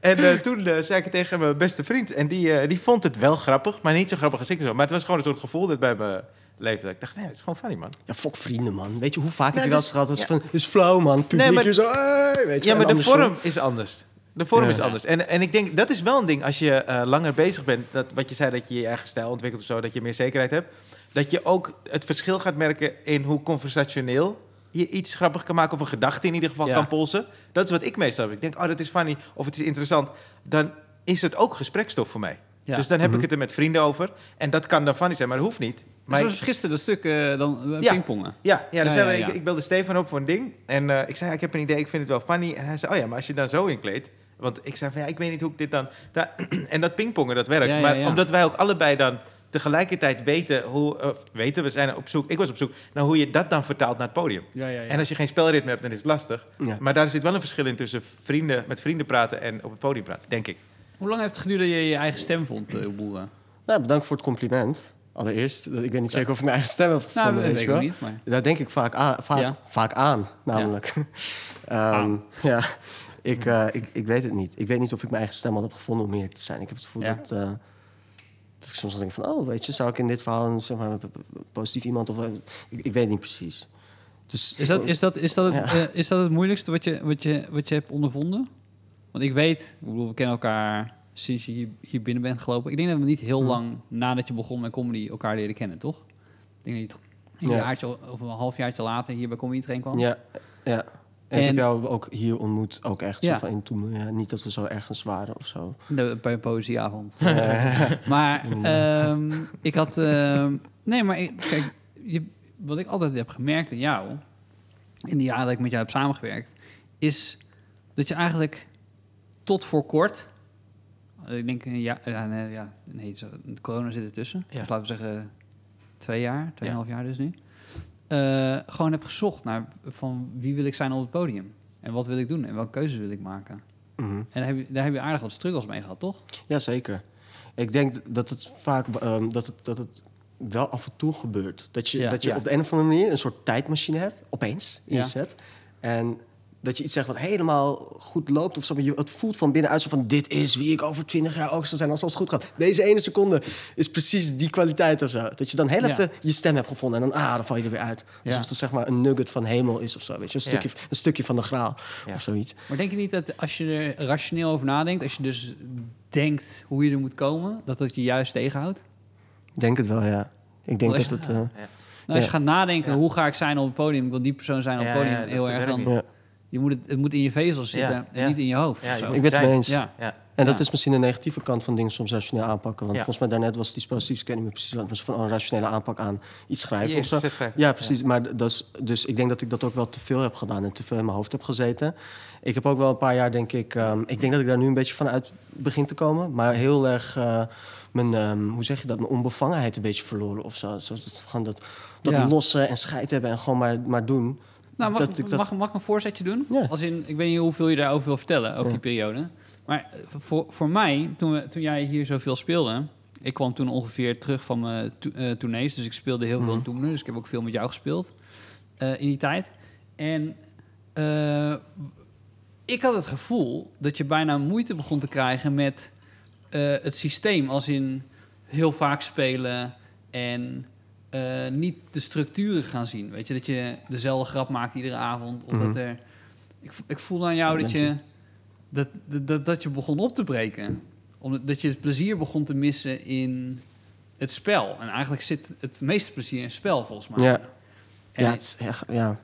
En eh, toen eh, zei ik het tegen mijn beste vriend. En die, eh, die vond het wel grappig, maar niet zo grappig als ik. Zo. Maar het was gewoon een soort gevoel dat bij me leefde. Dat Ik dacht, nee, het is gewoon funny, man. Ja, fok vrienden, man. Weet je hoe vaak Ja, heb je wel eens dus- gehad? Dat is ja. van, is flauw, man. Publiek Nee, maar- zo... hey, weet je, Ja, maar de vorm is anders. De vorm Ja. is anders. En, en ik denk, dat is wel een ding als je langer bezig bent. Dat, wat je zei, dat je je eigen stijl ontwikkelt of zo, dat je meer zekerheid hebt. Dat je ook het verschil gaat merken in hoe conversationeel je iets grappig kan maken. Of een gedachte in ieder geval Ja. kan polsen. Dat is wat ik meestal heb. Ik denk, oh, dat is funny of het is interessant. Dan is het ook gesprekstof voor mij. Ja. Dus dan heb Mhm. ik het er met vrienden over. En dat kan dan funny zijn, maar dat hoeft niet. Maar Zoals gisteren dat stuk eh, dan eh, Ja. pingpongen. ja, ja, dus Ja, we-. Ik, ik belde Stefan op voor een ding. En eh, ik zei, ik heb een idee, ik vind het wel funny. En hij zei, oh ja, maar als je dan zo inkleedt... Want ik zei van, ja, ik weet niet hoe ik dit dan... da- <clears throat> en dat pingpongen, dat werkt. Ja, ja, maar omdat wij ook allebei dan tegelijkertijd weten hoe... Of weten, we zijn op zoek... Ik was op zoek naar hoe je dat dan vertaalt naar het podium. Ja, ja, ja. En als je geen spelritme hebt, dan is het lastig. Ja. Maar daar zit wel een verschil in tussen vrienden, met vrienden praten en op het podium praten, denk ik. Hoe lang heeft het geduurd dat je je eigen stem vond, eh boeren? Nou, bedankt voor het compliment. Allereerst, dat- ik weet niet zeker of ik mijn eigen stem heb Nou, gevonden. dat weet ik wel. niet, maar... Daar denk ik vaak aan, vaak, Ja. vaak aan namelijk. <laughs> Ehm, ja, ik, eh, ik, ik weet het niet. Ik weet niet of ik mijn eigen stem al heb gevonden om eerlijk te zijn. Ik heb het gevoel Ja. dat, eh, dat ik soms denk van... oh, weet je, zou ik in dit verhaal zeg maar, een positief iemand... of eh, ik, ik weet niet precies. Dus Is dat, is, dat, is, dat het, Ja. eh, is dat het moeilijkste wat je, wat, je, wat je hebt ondervonden? Want ik weet, ik bedoel, we kennen elkaar sinds je hier, hier binnen bent gelopen. Ik denk dat we niet heel Hm. lang nadat je begon met comedy elkaar leren kennen, toch? Ik denk dat je toch een Ja. jaartje of een halfjaartje later hier bij Comedy Train kwam. Ja, ja. En, ik En- heb jou ook hier ontmoet, ook echt. Ja. Zo van in toen, ja, niet dat we zo ergens waren of zo. De, bij een poëzieavond. <laughs> maar ehm, ik had... ehm, nee, maar ik, kijk, je, wat ik altijd heb gemerkt in jou... in de jaren dat ik met jou heb samengewerkt... is dat je eigenlijk tot voor kort... Ik denk, een jaar, ja, nee, ja, nee, corona zit ertussen. Ja. Dus laten we zeggen twee jaar, tweeënhalf Ja. jaar dus nu. Eh, gewoon heb gezocht naar van wie wil ik zijn op het podium. En wat wil ik doen en welke keuzes wil ik maken. Mhm. En daar heb, je, daar heb je aardig wat struggles mee gehad, toch? Ja, zeker. Ik denk dat het vaak ehm, dat, het, dat het wel af en toe gebeurt. Dat je, Ja. dat je Ja. op de een of andere manier een soort tijdmachine hebt, opeens, in Ja. je set. En dat je iets zegt wat helemaal goed loopt of zo. Maar je, het voelt van binnenuit zo van... dit is wie ik over twintig jaar ook zal zijn als alles goed gaat. Deze ene seconde is precies die kwaliteit of zo. Dat je dan heel Ja. even je stem hebt gevonden... en dan, ah, dan val je er weer uit. Ja. Alsof het zeg maar een nugget van hemel is of zo. Weet je? Een, stukje, een stukje van de graal Ja. of zoiets. Maar denk je niet dat als je er rationeel over nadenkt, als je dus denkt hoe je er moet komen, dat dat je juist tegenhoudt? Ik denk het wel, ja. Ik denk dat het... eh, Nou, als je Ja. gaat nadenken, Ja. hoe ga ik zijn op het podium? Ik wil die persoon zijn op het podium. heel erg dan. Je moet het, het moet in je vezels zitten Ja, en ja. niet in je hoofd. Ja, je Ik ben het mee eens. Ja. Ja. En dat Ja. is misschien de negatieve kant van dingen soms rationeel aanpakken. Want Ja. volgens mij daarnet was die positief, ik weet niet meer precies wat, maar zo van een rationele aanpak aan iets schrijven of zo. schrijven. Ja, precies. Maar dat is, dus ik denk dat ik dat ook wel te veel heb gedaan en te veel in mijn hoofd heb gezeten. Ik heb ook wel een paar jaar, denk ik, ehm, ik denk dat ik daar nu een beetje van uit begin te komen. Maar heel erg eh, mijn, ehm, hoe zeg je dat, mijn onbevangenheid een beetje verloren of zo. zo dat, gewoon dat, dat Ja. lossen en scheid hebben en gewoon maar, maar doen. Nou, mag, Dat mag, mag ik een voorzetje doen? Ja. Als in, ik weet niet hoeveel je daarover wil vertellen, over Ja. die periode. Maar eh, voor, voor mij, toen, we, toen jij hier zoveel speelde... Ik kwam toen ongeveer terug van mijn to- eh, tournees. Dus ik speelde heel veel Mhm. in tournee. Dus ik heb ook veel met jou gespeeld eh, in die tijd. En ik had het gevoel dat je bijna moeite begon te krijgen met het systeem. Als in heel vaak spelen en eh, niet de structuren gaan zien. Weet je, dat je dezelfde grap maakt iedere avond. Of Mhm. dat er... Ik, ik voel aan jou dat je, dat, dat, dat, dat je begon op te breken. Omdat dat je het plezier begon te missen in het spel. En eigenlijk zit het meeste plezier in het spel, volgens mij. Ja, En, ja, het is echt, ja.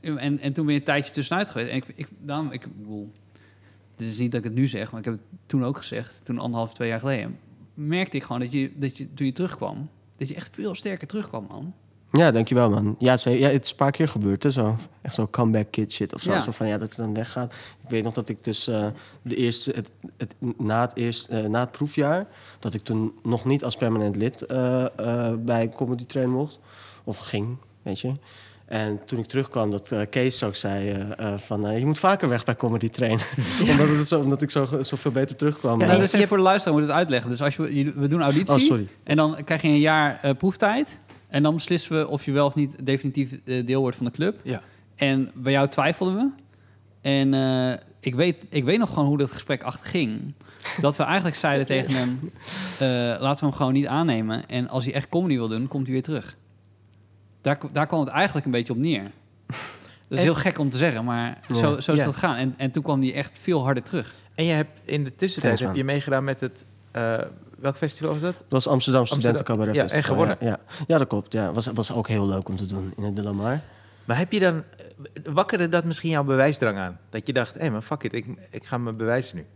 en, en toen ben je een tijdje tussenuit geweest. En ik, ik, daarom, ik bedoel, dit is niet dat ik het nu zeg, maar ik heb het toen ook gezegd, toen anderhalf, twee jaar geleden, merkte ik gewoon dat je, dat je toen je terugkwam, dat je echt veel sterker terugkwam, man. Ja, dankjewel man. Ja, ze, ja, het is een paar keer gebeurd. Hè, zo. Echt zo'n comeback kid shit of zo. Ja. Zo van ja, dat het dan weggaat. Ik weet nog dat ik dus eh, de eerste, het, het, na, het eerste, eh, na het proefjaar... dat ik toen nog niet als permanent lid eh, bij Comedy Train mocht. Of ging, weet je. En toen ik terugkwam, dat eh, Kees ook zei eh, eh, van... je moet vaker weg bij Comedy Train. <laughs> omdat, het zo, omdat ik zo, zo veel beter terugkwam. Ja, Maar- dus even voor de luisteraar moet ik het uitleggen. Dus als je, je- we doen auditie oh, sorry. en dan krijg je een jaar eh, proeftijd. En dan beslissen we of je wel of niet definitief deel wordt van de club. Ja. En bij jou twijfelden we. En eh, ik, weet, ik weet nog gewoon hoe dat gesprek achter ging. Dat we eigenlijk zeiden <laughs> tegen hem... eh, laten we hem gewoon niet aannemen. En als hij echt comedy wil doen, komt hij weer terug. Daar, daar kwam het eigenlijk een beetje op neer. <laughs> Dat is En- heel gek om te zeggen, maar Ja. zo, zo is Ja. dat gaan. En, en toen kwam hij echt veel harder terug. En je hebt in de tussentijd Thanks, heb je meegedaan met het... eh, welk festival was dat? Dat was Amsterdam. Studentencabaret Ja, en gewonnen. Ja, ja. ja dat klopt. Ja, was, was ook heel leuk om te doen in het De La Mar. Maar heb je dan... eh, Wakkerde dat misschien jouw bewijsdrang aan? Dat je dacht, hé, maar fuck it, ik, ik ga me bewijzen nu.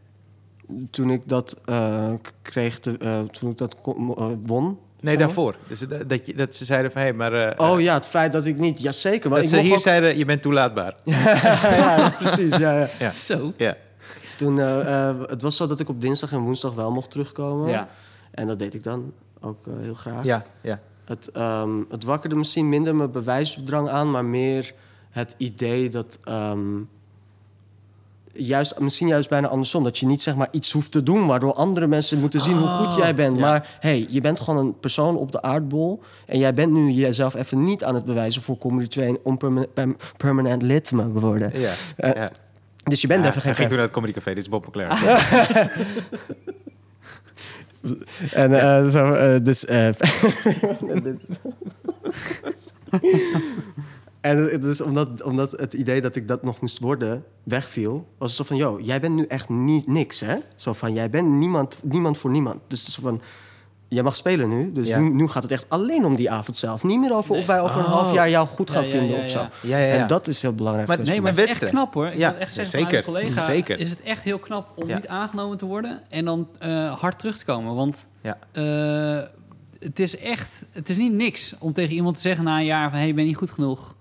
Toen ik dat eh, kreeg, te, eh, toen ik dat kon- won. Nee, daarvoor. Dus dat, dat, je, dat ze zeiden van, hé, maar... eh, Oh ja, het feit dat ik niet... Jazeker. maar dat ik ze hier ook- zeiden, je bent toelaatbaar. <laughs> ja, precies. Ja, ja. Ja. Zo. Ja. Toen, eh, eh, het was zo dat ik op dinsdag en woensdag wel mocht terugkomen. Ja. En dat deed ik dan ook heel graag. Ja, ja. Het, ehm, het wakkerde misschien minder mijn bewijsdrang aan, maar meer het idee dat. ehm, juist, misschien juist bijna andersom. Dat je niet zeg maar iets hoeft te doen waardoor andere mensen moeten zien hoe goed jij bent. ja. Maar hey, je bent gewoon een persoon op de aardbol. En jij bent nu jezelf even niet aan het bewijzen voor Comedy Train om perma- perm- permanent lid te mogen worden. ja. Eh, ja. Dus je bent Ja, even geen ging toen naar het Comedy Café, dit is Bob McLaren. <laughs> En eh, zo, eh, dus. <laughs> dit is- en het- dus omdat, omdat het idee dat ik dat nog moest worden wegviel, was het zo van: yo, jij bent nu echt niet niks, hè? Zo van: jij bent niemand, niemand voor niemand. Dus het is zo van. Jij mag spelen nu, dus Ja. nu, nu gaat het echt alleen om die avond zelf. Niet meer over of wij over een Oh. half jaar jou goed gaan Ja, ja, vinden ja, of zo. ja. Ja, ja, ja. En dat is heel belangrijk. Maar- Nee, maar het is echt knap hoor. Ik Ja, wil echt zeggen, zeker. collega Zeker. is het echt heel knap om Ja. niet aangenomen te worden en dan eh, hard terug te komen. Want Ja. eh, het is echt, het is niet niks om tegen iemand te zeggen na een jaar van, hey, je bent niet goed genoeg.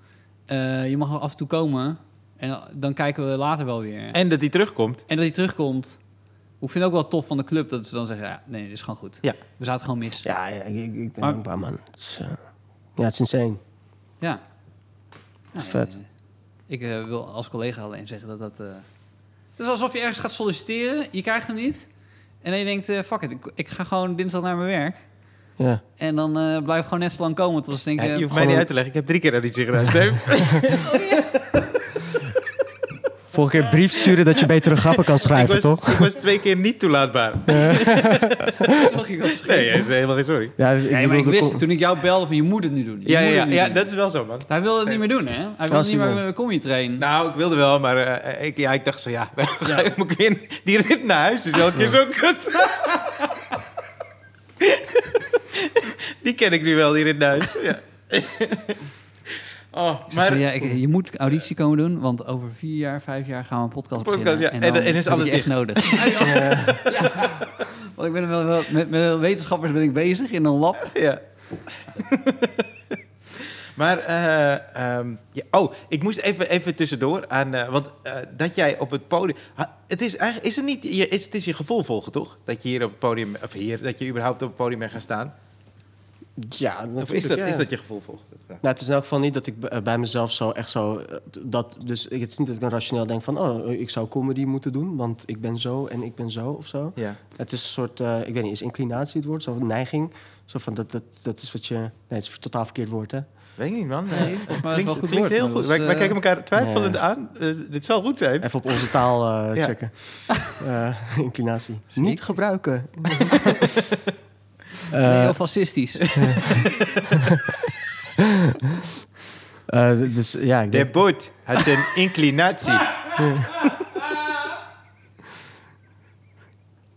Eh, je mag nog af en toe komen en dan kijken we later wel weer. En, En dat hij terugkomt. dat hij terugkomt. Ik vind het ook wel tof van de club dat ze dan zeggen, ja, nee, dit is gewoon goed. Ja. We zaten gewoon mis. Ja, ja ik, ik, ben Maar- dankbaar, man. Het is, eh, ja, het is insane. Ja. Dat is Nee, vet. Ik eh, wil als collega alleen zeggen dat dat... eh Het is alsof je ergens gaat solliciteren, je krijgt hem niet. En dan je denkt, eh, fuck it, ik, ik ga gewoon dinsdag naar mijn werk. Ja. En dan eh blijf ik gewoon net zo lang komen tot ze Ja, je hoeft mij gewoon niet uit te leggen, ik heb drie keer auditie gedaan, Steve. <laughs> Volgende keer brief sturen dat je betere grappen kan Ik schrijven, was, toch? ik was twee keer niet toelaatbaar. Mag <laughs> ik? Nee, dat is helemaal geen sorry. Ja, ik Nee, maar ik wist toen ik jou belde van je moet het nu doen. Je Ja, ja, ja, het nu ja, doen. dat is wel zo, man. Hij wilde het niet meer doen, hè? Hij wilde Oh, niet meer met mijn comedy trainen. Nou, ik wilde wel, maar eh, ik, ja, ik dacht zo, ja, <laughs> Ja. moet ik weer die rit naar huis is elke keer zo kut. Die ken ik nu wel, die rit naar huis. Ja. oh, maar zei, ja, ik- je moet auditie komen doen, want over vier jaar, vijf jaar gaan we een podcast, Podcast, beginnen. ja. En, dan en is alles echt nodig. <laughs> Ja. Want ik ben wel, wel met, met wetenschappers ben ik bezig in een lab. ja. Maar, eh, ehm, ja, oh, ik moest even, even tussendoor aan, eh, want eh, dat jij op het podium, het is eigenlijk, is het niet, je, is, het is je gevoel volgen toch? Dat je hier op het podium, of hier, dat je überhaupt op het podium bent gaan staan? Ja, Of is dat, ja. is dat je gevoel volgt? Nou, het is in elk geval niet dat ik bij mezelf zo echt zo... Dat, dus het is niet dat ik dan rationeel denk van... Oh, ik zou comedy moeten doen, want ik ben zo en ik ben zo of zo. Ja. Het is een soort, ik weet niet, is inclinatie het woord? Zo van neiging. Zo van, dat, dat, dat is wat je... Nee, het is een totaal verkeerd woord, hè? Weet ik niet, man. Nee, het klinkt, woord, heel goed. wij, eh, kijken elkaar twijfelend aan. Eh, dit zal goed zijn. Even op onze taal eh, Ja. checken. <laughs> Eh, inclinatie. Niet gebruiken. <laughs> nee, heel fascistisch. <laughs> eh, dus ja, ik De boot had een inclinatie.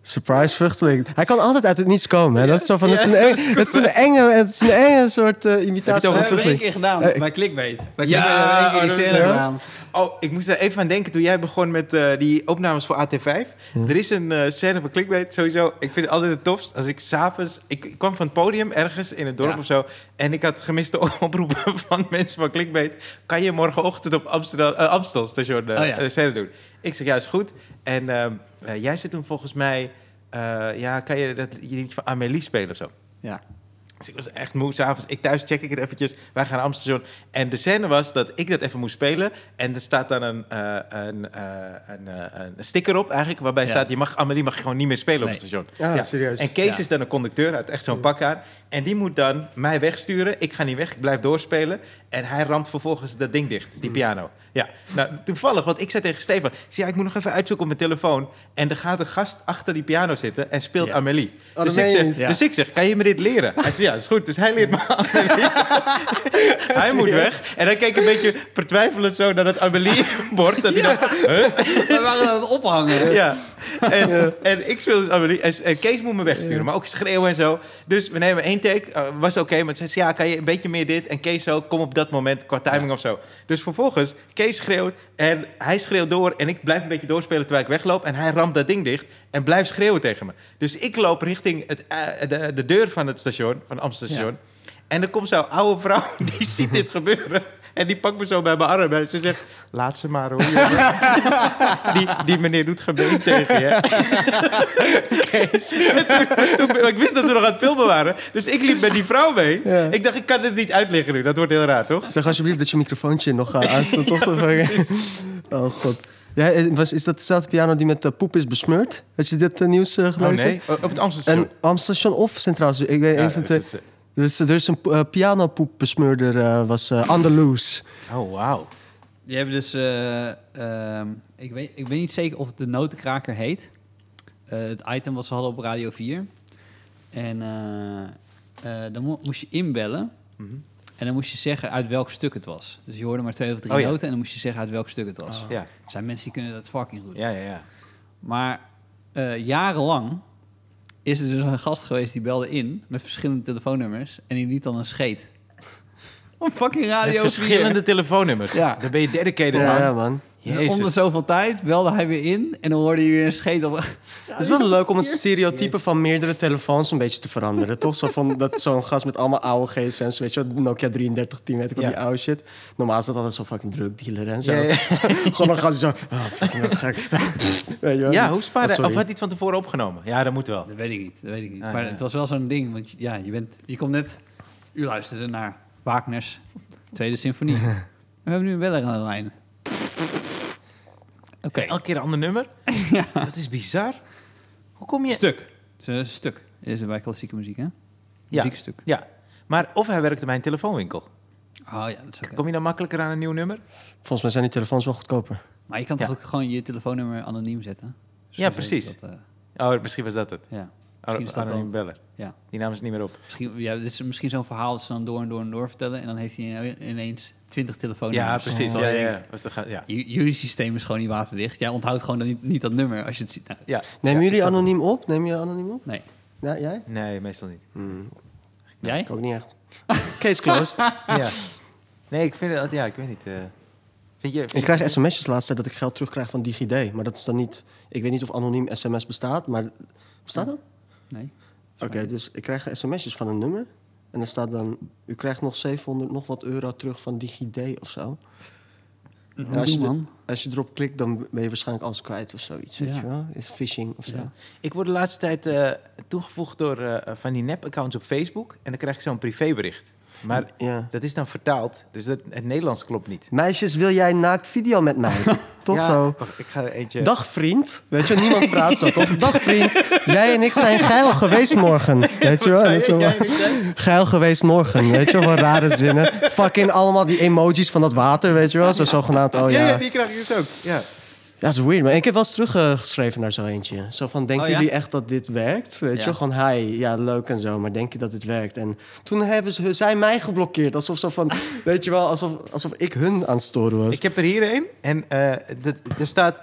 Surprise vruchteling. Hij kan altijd uit het niets komen. Hè? Dat is zo van, het, is een enge, het is een enge, het is een enge soort eh, imitatie Heb je van het Dat hebben we één vruchteling. keer gedaan bij Clickbait. Bij Ja, één keer oh, die gedaan. Oh, ik moest daar even aan denken toen jij begon met eh, die opnames voor AT5. Er is een eh, scène van Clickbait, sowieso. Ik vind het altijd het tofst als ik s'avonds... Ik, ik kwam van het podium ergens in het dorp Ja. of zo... en ik had gemiste <laughs> oproepen van mensen van Clickbait. Kan je morgenochtend op Amsterdam, Amstel station eh Oh ja. scène doen? Ik zeg, ja, is goed. En ehm, eh, jij zit toen volgens mij... eh, ja, kan je dat liedje van Amélie spelen of zo? Ja. Dus ik was echt moe s'avonds. Ik thuis check ik het eventjes. Wij gaan naar Amsterdam. En de scène was dat ik dat even moest spelen. En er staat dan een, eh, een, eh, een, eh, een sticker op eigenlijk... waarbij Ja. staat, je mag, Amelie mag je gewoon niet meer spelen op het station. Ja, serieus. En Kees Ja. is dan een conducteur, hij had echt zo'n pak aan. En die moet dan mij wegsturen. Ik ga niet weg, ik blijf doorspelen. En hij ramt vervolgens dat ding dicht, die piano. Ja, nou toevallig, want ik zei tegen Stefan... Ik zei, ja, ik moet nog even uitzoeken op mijn telefoon. En er gaat een gast achter die piano zitten en speelt Ja. Amelie. Oh, dus, ik zeg, dus ik zeg, kan je me dit leren? Hij zei, ja, is goed. Dus hij leert me Amelie. <laughs> hij moet weg. En hij keek een beetje vertwijfelend zo naar dat Amelie-bord. Dat hij dacht, huh? We waren aan het ophangen. Ja. En, en ik speelde dus Amelie. En, en Kees moet me wegsturen. Maar ook schreeuwen en zo. Dus we nemen één take. eh, was oké. maar zei ze, ja, kan je een beetje meer dit? En Kees zo, kom op dat moment qua timing of zo. Dus vervolgens, Kees schreeuwt. En hij schreeuwt door. En ik blijf een beetje doorspelen terwijl ik wegloop. En hij ramt dat ding dicht. En blijft schreeuwen tegen me. Dus ik loop richting het, eh, de, de deur van het station. Van Amsterdam station. En er komt zo'n oude vrouw. <laughs> Die ziet dit gebeuren. En die pakt me zo bij mijn arm. En ze zegt, laat ze maar hoor. jongen." <laughs> die, die meneer doet gemeen tegen je. Kees. Toen, toen- ik wist dat ze nog aan het filmen waren. Dus ik liep met die vrouw mee. Ja. Ik dacht, ik kan het niet uitleggen nu. Dat wordt heel raar, toch? Zeg alsjeblieft dat je microfoontje nog uh, aanstaat, toch? oh god. Ja, eh, was, is dat dezelfde piano die met eh, poep is besmeurd? Had je dit eh, nieuws eh, Oh gelezen? nee, op het Amsterdam. En Amsterdam of Centraal ik weet Ja, even van dus Dus er is een uh, pianopoepbesmeurder, eh, was uh, on the loose. oh, wauw. Je hebt dus... eh, ehm, ik, weet, ik weet niet zeker of het de notenkraker heet. Eh, het item wat ze hadden op Radio 4. En eh, eh, dan mo- moest je inbellen. Mhm. En dan moest je zeggen uit welk stuk het was. Dus je hoorde maar twee of drie Oh ja. noten... en dan moest je zeggen uit welk stuk het was. Oh. Ja, Er zijn mensen die kunnen dat fucking goed. ja, ja. ja. Maar eh, jarenlang is er dus een gast geweest die belde in... met verschillende telefoonnummers... en die liet dan een scheet. Op fucking Radio Met 4. verschillende telefoonnummers. Ja. Dan ben je dedicated, Ja, man. ja, man. Dus Jezus. om de zoveel tijd belde hij weer in... en dan hoorde je weer een scheet op... <laughs> Het is wel leuk om het stereotype van meerdere telefoons een beetje te veranderen. Toch? Zo van, dat zo'n gast met allemaal oude gsm's, weet je wat, Nokia 3310, weet ik wat, Ja. die oude shit. Normaal is dat altijd zo'n fucking drugdealer en zo. Ja, ja. <laughs> Gewoon een gast die zo, oh, fucking gek. <laughs> weet je wel? Ja, hoe Oh, spaarde sorry. Of had hij het van tevoren opgenomen? Ja, dat moet wel. Dat weet ik niet, dat weet ik niet. Ah, maar ja. het was wel zo'n ding, want ja, je, bent, je komt net... U luisterde naar Wagner's Tweede Symfonie. We hebben nu een beller aan de lijn. Oké, Elke keer een ander nummer? <laughs> Dat is bizar. Hoe kom je... stuk. Het is een stuk. Is bij klassieke muziek, hè? Ja. Muziekstuk. Ja. Maar of hij werkte bij een telefoonwinkel. Oh ja, dat is oké. Kom je dan makkelijker aan een nieuw nummer? Volgens mij zijn die telefoons wel goedkoper. Maar je kan toch Ja. ook gewoon je telefoonnummer anoniem zetten? Ja, precies. Dat, eh, Oh, misschien was dat het. ja. Misschien is wel- beller. Ja. Die namen ze niet meer op. Misschien, ja, dit is misschien zo'n verhaal dat ze dan door en door en door vertellen. En dan heeft hij ineens twintig telefoonnummers. Ja, precies. Dan Ja. Was de ja. Jullie systeem is gewoon niet waterdicht. Jij onthoudt gewoon dan niet, niet dat nummer als je het ziet. Nou, ja. Nemen Ja, jullie is anoniem op? Neem je anoniem op? nee. Ja, jij? Nee, meestal niet. Hmm, Jij? ik ook niet echt. <laughs> Case closed. <laughs> ja. Nee, ik vind het... Ja, ik weet niet. eh. vind je... Vind ik krijg sms'jes tijd dat ik geld terugkrijg van DigiD. Maar dat is dan niet... Ik weet niet of anoniem sms bestaat, maar... Bestaat dat? Nee. Oké, dus ik krijg sms'jes van een nummer. En er staat dan... U krijgt nog 700 nog wat euro terug van DigiD of zo. Hoe als je de-? Als je erop klikt, dan ben je waarschijnlijk alles kwijt of zoiets. Weet Ja. je wel? Is phishing of zo. Ja. Ik word de laatste tijd eh, toegevoegd door eh, van die nep-accounts op Facebook. En dan krijg ik zo'n privébericht. Maar Ja. dat is dan vertaald. Dus dat, het Nederlands klopt niet. Meisjes, wil jij naakt video met mij? <laughs> Toch Ja, zo? wacht, ik ga eentje... Dag vriend. Weet je, niemand praat zo, toch? Dag vriend. Jij en ik zijn geil geweest morgen. <laughs> Weet je wel? je? zo- Geil geweest morgen. Weet je wel? Wat rare zinnen. Fucking allemaal die emojis van dat water, weet je wel? Zo zogenaamd, oh Ja, ja. ja, die krijg ik dus ook. Ja. Ja, dat is weird. Maar ik heb wel eens teruggeschreven naar zo eentje. Zo van, denken Oh, ja? jullie echt dat dit werkt? Weet Ja. je, gewoon hi, ja, leuk en zo. Maar denk je dat dit werkt? En toen hebben ze, zij mij geblokkeerd. Alsof zo van, <laughs> weet je wel, alsof, alsof ik hun aan het storen was. Ik heb er hier een. En eh, er staat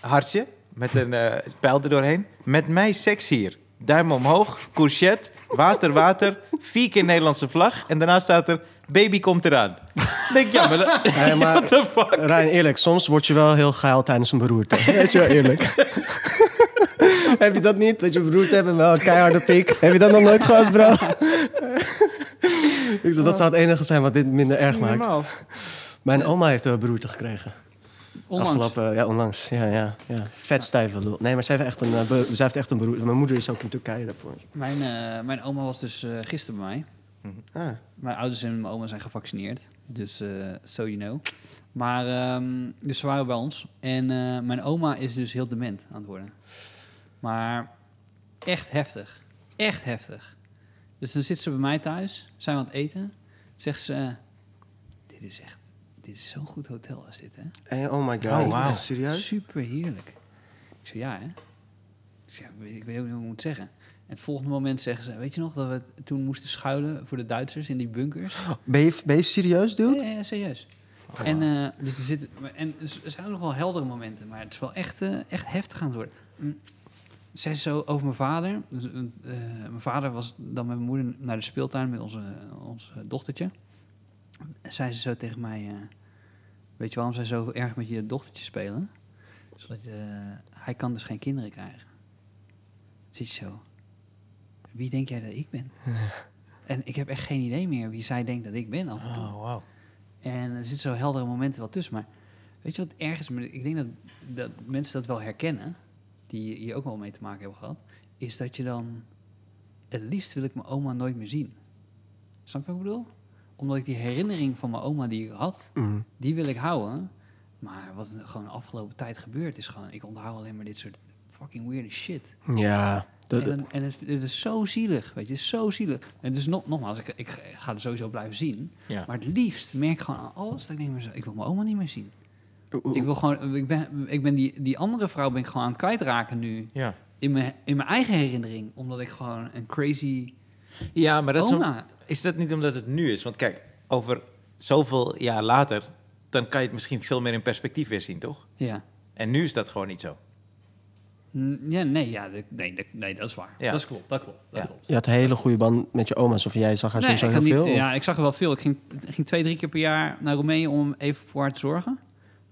hartje met een eh, pijl er doorheen. Met mij seks hier. Duim omhoog, courgette, water, water, vier keer Nederlandse vlag. En daarna staat er, baby komt eraan. Denk, ja, maar... dat- <laughs> Nee, maar <laughs> What the fuck? Rijn, eerlijk, soms word je wel heel geil tijdens een beroerte. <laughs> Weet je wel, eerlijk. Heb je dat niet? Dat je een beroerte hebt en wel een keiharde pik? Heb je dat nog nooit gehad, bro? Ik zeg, dat zou het enige zijn wat dit minder erg maakt. Normaal. Mijn oma heeft een beroerte gekregen. Onlangs. Afgelopen, ja, onlangs. Ja, ja, ja. Vet stijve lul. Nee, maar zij heeft echt een, be- zij heeft echt een beroerte. Mijn moeder is ook in Turkije daarvoor. Mijn, eh, mijn oma was dus eh, gisteren bij mij. Ah. Mijn ouders en mijn oma zijn gevaccineerd. Dus, eh so you know. Maar, ehm, dus ze waren bij ons. En eh, mijn oma is dus heel dement aan het worden. Maar echt heftig. Echt heftig. Dus dan zit ze bij mij thuis. Zijn we aan het eten. Zegt ze... Dit is echt... Dit is zo'n goed hotel als dit, hè? Hey, oh my god. Oh, Is het serieus? Super heerlijk. Ik zei, ja hè? Ik zei, ik weet ook niet hoe ik moet zeggen. Het volgende moment zeggen ze, weet je nog dat we toen moesten schuilen voor de Duitsers in die bunkers? Ben je, ben je serieus, dude? Ja, ja, serieus. en, eh, dus er zitten, en er zijn ook nog wel heldere momenten, maar het is wel echt, eh, echt heftig aan het worden. Mm. Zei ze zo over mijn vader. Dus, eh, mijn vader was dan met mijn moeder naar de speeltuin met onze, ons dochtertje. En zei ze zo tegen mij: Weet je waarom zij zo erg met je dochtertje spelen? Zodat hij kan dus geen kinderen krijgen. Zit je zo. Wie denk jij dat ik ben? <laughs> En ik heb echt geen idee meer wie zij denkt dat ik ben af en toe. Oh, wow. En er zitten zo heldere momenten wel tussen. Maar weet je wat erg is? Maar Ik denk dat, dat mensen dat wel herkennen, die hier ook wel mee te maken hebben gehad, is dat je dan, het liefst wil ik mijn oma nooit meer zien. Snap je wat ik bedoel? Omdat ik die herinnering van mijn oma die ik had, Mm. die wil ik houden. Maar wat er gewoon de afgelopen tijd gebeurt, is gewoon, ik onthoud alleen maar dit soort fucking weirde shit. Ja. De- En, dan- en het, het is zo zielig, weet je, het is zo zielig. En dus nog, nogmaals, ik, ik ga er sowieso blijven zien. Ja. Maar het liefst merk ik gewoon aan alles dat ik denk, maar ik wil mijn oma niet meer zien. Ik wil gewoon, ik ben, ik ben die, die andere vrouw ben ik gewoon aan het kwijtraken nu. Ja. In mijn, in mijn eigen herinnering. Omdat ik gewoon een crazy Ja, maar dat is, om- is dat niet omdat het nu is? Want kijk, over zoveel jaar later... dan kan je het misschien veel meer in perspectief weer zien, toch? Ja. En nu is dat gewoon niet zo. Ja, nee, ja, dat- nee, dat, nee, dat is waar. Ja. Dat is klopt, dat klopt, dat Ja. klopt. Je had een hele goede band met je oma's. Of jij zag haar Nee, ik heel veel? niet, ja, ik zag er wel veel. Ik ging, ging twee, drie keer per jaar naar Roemenië om even voor haar te zorgen.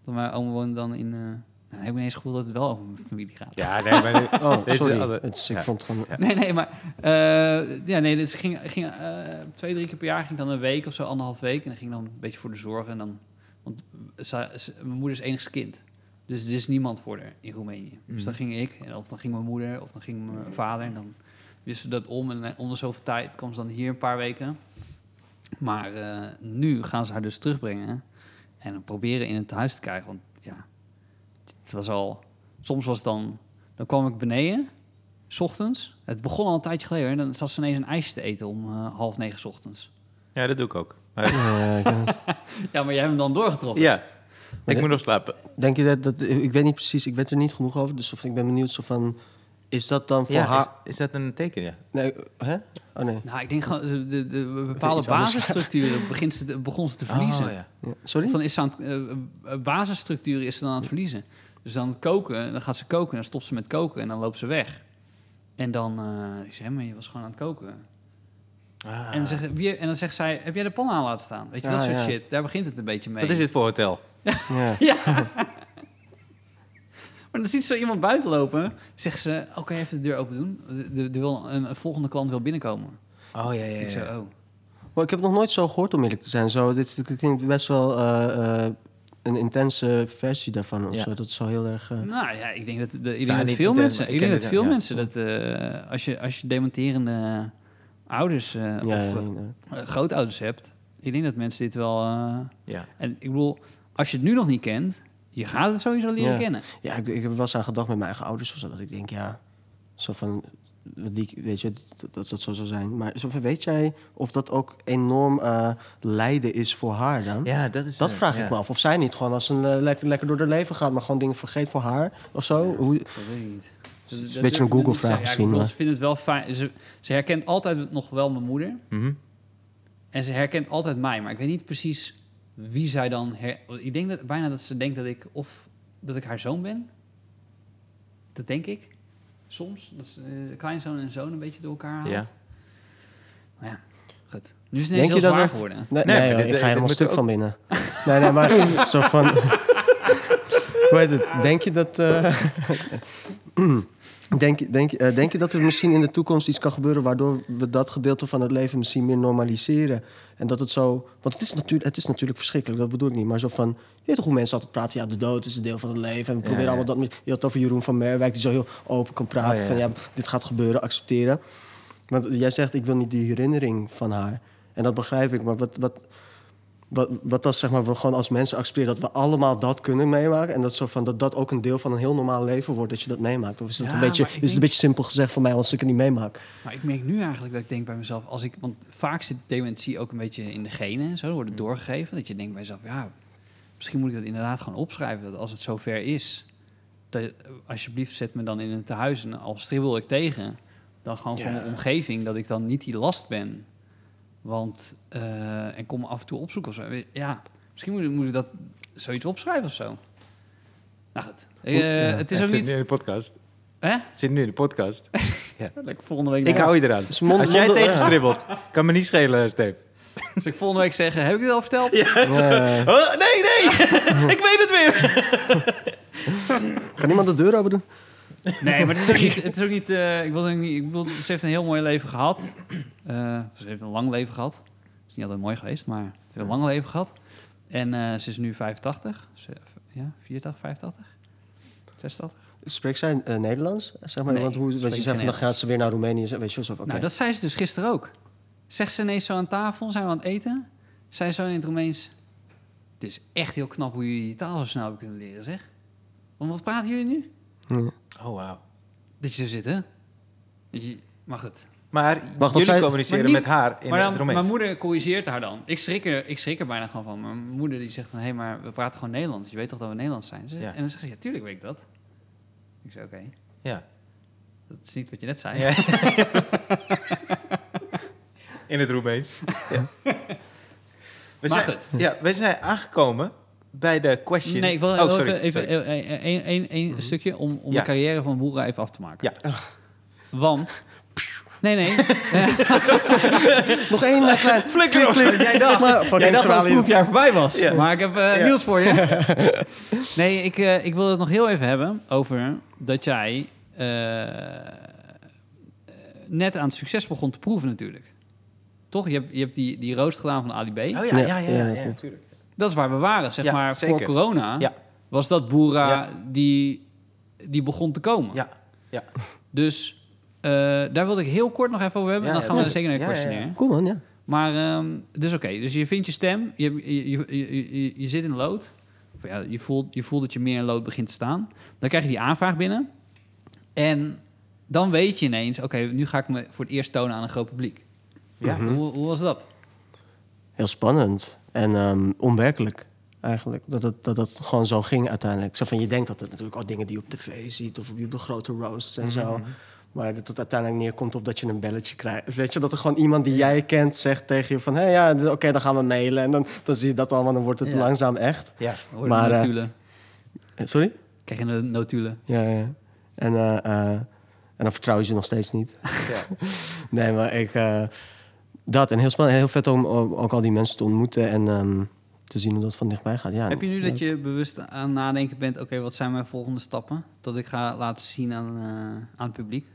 Want mijn oma woonde dan in... eh nou, dan heb ik ineens het gevoel dat het wel over mijn familie gaat. Ja, nee, maar... <laughs> Oh, sorry. Het is- ik ja. vond het gewoon... Nee, nee, maar... eh, ja, nee, dus ik ging, ging eh, twee, drie keer per jaar ging ik dan een week of zo, anderhalf week. En dan ging dan een beetje voor de zorg. En dan, want ze- ze- mijn moeder is enigst kind. Dus er is niemand voor haar in Roemenië. Dus Mhm. dan ging ik, en of dan ging mijn moeder, of dan ging mijn vader. En dan wisten ze dat om. En eh, om de zoveel tijd kwam ze dan hier een paar weken. Maar eh, nu gaan ze haar dus terugbrengen. En dan proberen in het huis te krijgen. Want ja, het was al... Soms was het dan... Dan kwam ik beneden, s ochtends. Het begon al een tijdje geleden. En dan zat ze ineens een ijsje te eten om eh, half negen 's ochtends. Ja, dat doe ik ook. <laughs> <laughs> Ja, maar jij hebt hem dan doorgetrokken. ja, Ik moet nog slapen. Denk je dat, dat... Ik weet niet precies, ik weet er niet genoeg over. Dus of, ik ben benieuwd zo van... Is dat dan voor Ja, haar... is, is dat een teken, ja? Nee, hè? Oh nee. Nou, ik denk gewoon, de, de, de bepaalde basisstructuren <laughs> begint ze te- begon ze te verliezen. Oh, ja. Ja. Sorry? Dan is ze aan het, eh, eh, basisstructuren is ze dan aan het verliezen. Dus dan koken, dan gaat ze koken, dan stopt ze met koken en dan loopt ze weg. En dan uh, ik zeg, maar je was gewoon aan het koken. Ah. En, dan zegt, wie, en dan zegt zij, heb jij de pan aan laten staan? Weet je, dat Ah, soort ja. shit. Daar begint het een beetje mee. Wat is dit voor hotel? Ja. Ja. <laughs> maar dan ziet zo iemand buiten lopen. Zegt ze, oké, even de deur open doen. De, de, de wil, een, een volgende klant wil binnenkomen. Oh, ja, ja, Ik ja. zo, oh. Maar ik heb het nog nooit zo gehoord, om eerlijk te zijn. Zo, dit, dit klinkt best wel eh, eh, een intense versie daarvan. Of Ja. zo. Dat is zo heel erg... eh, Nou ja, ik denk dat, de, ik denk dat niet veel mensen, ik ik denk dat veel ja. mensen dat eh, als je als je dementerende ouders eh, ja, of ja, ja. grootouders hebt, ik denk dat mensen dit wel. eh, Ja. en ik bedoel, als je het nu nog niet kent, je gaat het sowieso leren Ja. kennen. Ja, ik, ik heb er wel eens aan gedacht met mijn eigen ouders of zo. Dat ik denk, ja, zo van, die, weet je, dat, dat dat zo zou zijn. Maar zo van, weet jij of dat ook enorm eh, lijden is voor haar dan? ja, dat is... Dat vraag ja. ik me af. Of zij niet gewoon als een eh, lekker, lekker door haar leven gaat, maar gewoon dingen vergeet voor haar of zo. Hoe, Dat weet ik niet. Dat, een beetje een Google-vraag misschien, Ja, Ze vindt het wel fijn. Ze, ze herkent altijd nog wel mijn moeder. Mhm. En ze herkent altijd mij. Maar ik weet niet precies wie zij dan... Her... Ik denk dat, bijna dat ze denkt dat ik... Of dat ik haar zoon ben. Dat denk ik. Soms. Dat ze eh, kleinzoon en zoon een beetje door elkaar haalt. Ja. Maar ja, goed. Nu is het ineens Denk heel je dat zwaar er- geworden. Nee, Nee, dit- ik ga helemaal stuk ook- van binnen. Nee, nee, maar zo van... <laughs> Hoe heet het? Denk je dat... eh, <clears throat> denk, je- denk, eh, denk je dat er misschien in de toekomst iets kan gebeuren... waardoor we dat gedeelte van het leven misschien meer normaliseren? En dat het zo... Want het is, natuurlijk, het is natuurlijk verschrikkelijk, dat bedoel ik niet. Maar zo van... Je weet toch hoe mensen altijd praten... ja, de dood is een deel van het leven. En we proberen ja. allemaal dat... met- Je had het over Jeroen van Merwijk... die zo heel open kan praten Oh, ja, van... ja. ja, dit gaat gebeuren, accepteren. Want jij zegt, ik wil niet die herinnering van haar. En dat begrijp ik, maar wat... wat wat, wat als zeg maar, we gewoon als mensen accepteren dat we allemaal dat kunnen meemaken. En dat, zo van, dat dat ook een deel van een heel normaal leven wordt, dat je dat meemaakt. Of is dat Ja, een beetje, is het een beetje simpel gezegd voor mij als ik het niet meemaak? Maar ik merk nu eigenlijk dat ik denk bij mezelf... Als ik, want vaak zit dementie ook een beetje in de genen. en Zo wordt het doorgegeven. Dat je denkt bij jezelf... Ja, misschien moet ik dat inderdaad gewoon opschrijven. Dat als het zover is... Dat, alsjeblieft, zet me dan in een tehuis. En al stribbel ik tegen... Dan gewoon voor Ja. mijn omgeving... dat ik dan niet die last ben. Want... eh, en kom me af en toe opzoeken of zo. Ja, misschien moet, ik- moet ik dat zoiets opschrijven of zo. Nou goed. Eh, het is het ook zit niet... nu in de podcast. Hè? Het zit nu in de podcast. <laughs> Lekker volgende week... Ik hou je eraan. mond- Als jij mond- tegenstribbelt, kan me niet schelen, Steve. <laughs> Dus ik volgende week zeggen... Heb ik dit al verteld? Eh, Oh, nee, nee! <laughs> ik weet het weer! kan iemand de deur open doen? Nee, maar het is ook niet... <laughs> Het is ook niet, eh, ik, wil niet ik bedoel, ze heeft een heel mooi leven gehad. Eh, ze heeft een lang leven gehad. is niet altijd mooi geweest, maar ze heeft een lang leven gehad. En eh, ze is nu 85. Ze, ja, 84, 85? 86? Spreekt zij Nederlands? Zeg maar, Nee, want hoe, want spreekt je zegt dan gaat ze weer naar Roemenië. Weet je wel zo oké. Nou, dat zei ze dus gisteren ook. Zegt ze ineens zo aan tafel, zijn we aan het eten. Zei zo in het Roemeens... Het is echt heel knap hoe jullie die taal zo snel hebben kunnen leren, zeg. Want wat praten jullie nu? Ja. Oh, wauw. Dat je zo zit, hè? Je- Maar goed. Maar Wacht, jullie communiceren maar niet- met haar in maar het dan, Romeins. mijn moeder corrigeert haar dan. Ik schrik, er, ik schrik er bijna gewoon van. Mijn moeder die zegt dan... Hé, maar we praten gewoon Nederlands. Je weet toch dat we Nederlands zijn? Ze- Ja. En dan zegt ze... Ja, tuurlijk weet ik dat. Ik zei, oké. Ja. Dat is niet wat je net zei. Ja. <laughs> in het Roemeens. Ja. We Maar zijn, goed. Ja, we zijn aangekomen bij de question... Nee, ik wil oh, sorry, even, een, een, een, een stukje om, om Ja. de carrière van Boera even af te maken. Ja. Want... Nee, nee. <laughs> Nog één uh, klein... Flikker op. Jij dacht, Maar jij dacht dat het jaar voorbij was. Maar ik heb eh, nieuws voor je. <laughs> nee, ik, eh, ik wil het nog heel even hebben over dat jij eh, eh, net aan het succes begon te proeven natuurlijk. Toch? Je hebt, je hebt die, die roost gedaan van Ali B. Oh ja, Ja, ja, ja, ja, ja, ja, natuurlijk. Dat is waar we waren, zeg Ja, maar. zeker. Voor corona Ja. was dat Boera Ja. die, die begon te komen. Ja, ja. Dus eh, daar wilde ik heel kort nog even over hebben. Ja, en dan ja, gaan we zeker naar de Ja, ja, ja. questionnaire. Kom man, ja. Maar, ehm, dus oké. Dus je vindt je stem. Je, je, je, je, je, je zit in lood. Of ja, je, voelt, je voelt dat je meer in lood begint te staan. Dan krijg je die aanvraag binnen. En dan weet je ineens... Oké, nu ga ik me voor het eerst tonen aan een groot publiek. Ja. Hoe, hoe was dat? Heel spannend en ehm, onwerkelijk. eigenlijk. Dat het, dat het gewoon zo ging uiteindelijk. Zo van, je denkt dat het natuurlijk al dingen die je op tv ziet... of op de grote roasts en zo... Maar dat het uiteindelijk neerkomt op dat je een belletje krijgt. Weet je, dat er gewoon iemand die jij kent zegt tegen je van... hé, ja, d- oké, dan gaan we mailen. En dan, dan zie je dat allemaal, dan wordt het Ja. langzaam echt. Ja. Maar, eh, notulen. Eh, Sorry? Krijg je de notulen. Ja, ja. En, eh, en dan vertrouw je ze nog steeds niet. ja. <laughs> Nee, maar ik... dat, en heel spannend. Heel vet om ook al die mensen te ontmoeten... en ehm, te zien hoe dat van dichtbij gaat. Ja, Heb je nu leuk. dat je bewust aan nadenken bent... oké, wat zijn mijn volgende stappen? Dat ik ga laten zien aan, eh, aan het publiek?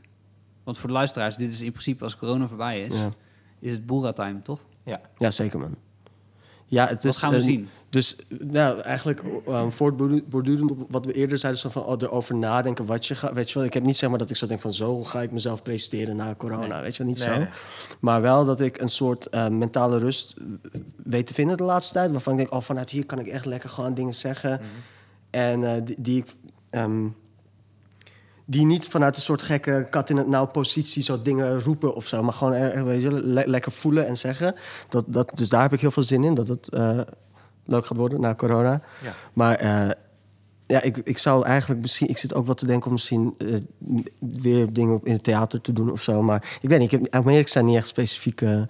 Want voor de luisteraars, dit is in principe als corona voorbij is... Ja. is het Boera-time, toch? ja. ja, zeker man. Ja, het Wat is, gaan we zien? Dus nou, eigenlijk um, voortbordurend op wat we eerder zeiden, van oh, erover nadenken wat je gaat. Weet je wel, ik heb niet zeg maar dat ik zo denk van zo ga ik mezelf presenteren na corona. Nee. Weet je wel, niet Nee, zo. nee. Maar wel dat ik een soort eh, mentale rust weet te vinden de laatste tijd. Waarvan ik denk, oh, vanuit hier kan ik echt lekker gewoon dingen zeggen. Mhm. En eh, die, die ik. ehm, die niet vanuit een soort gekke kat in het nauw positie zo dingen roepen of zo. Maar gewoon eh, weet je, le- lekker voelen en zeggen. Dat, dat, dus daar heb ik heel veel zin in. Dat het eh, leuk gaat worden na corona. Ja. Maar eh, ja, ik, ik zou eigenlijk misschien... Ik zit ook wat te denken om misschien eh, weer dingen op- in het theater te doen of zo. Maar ik weet niet, ik heb Amerika zijn niet echt specifieke...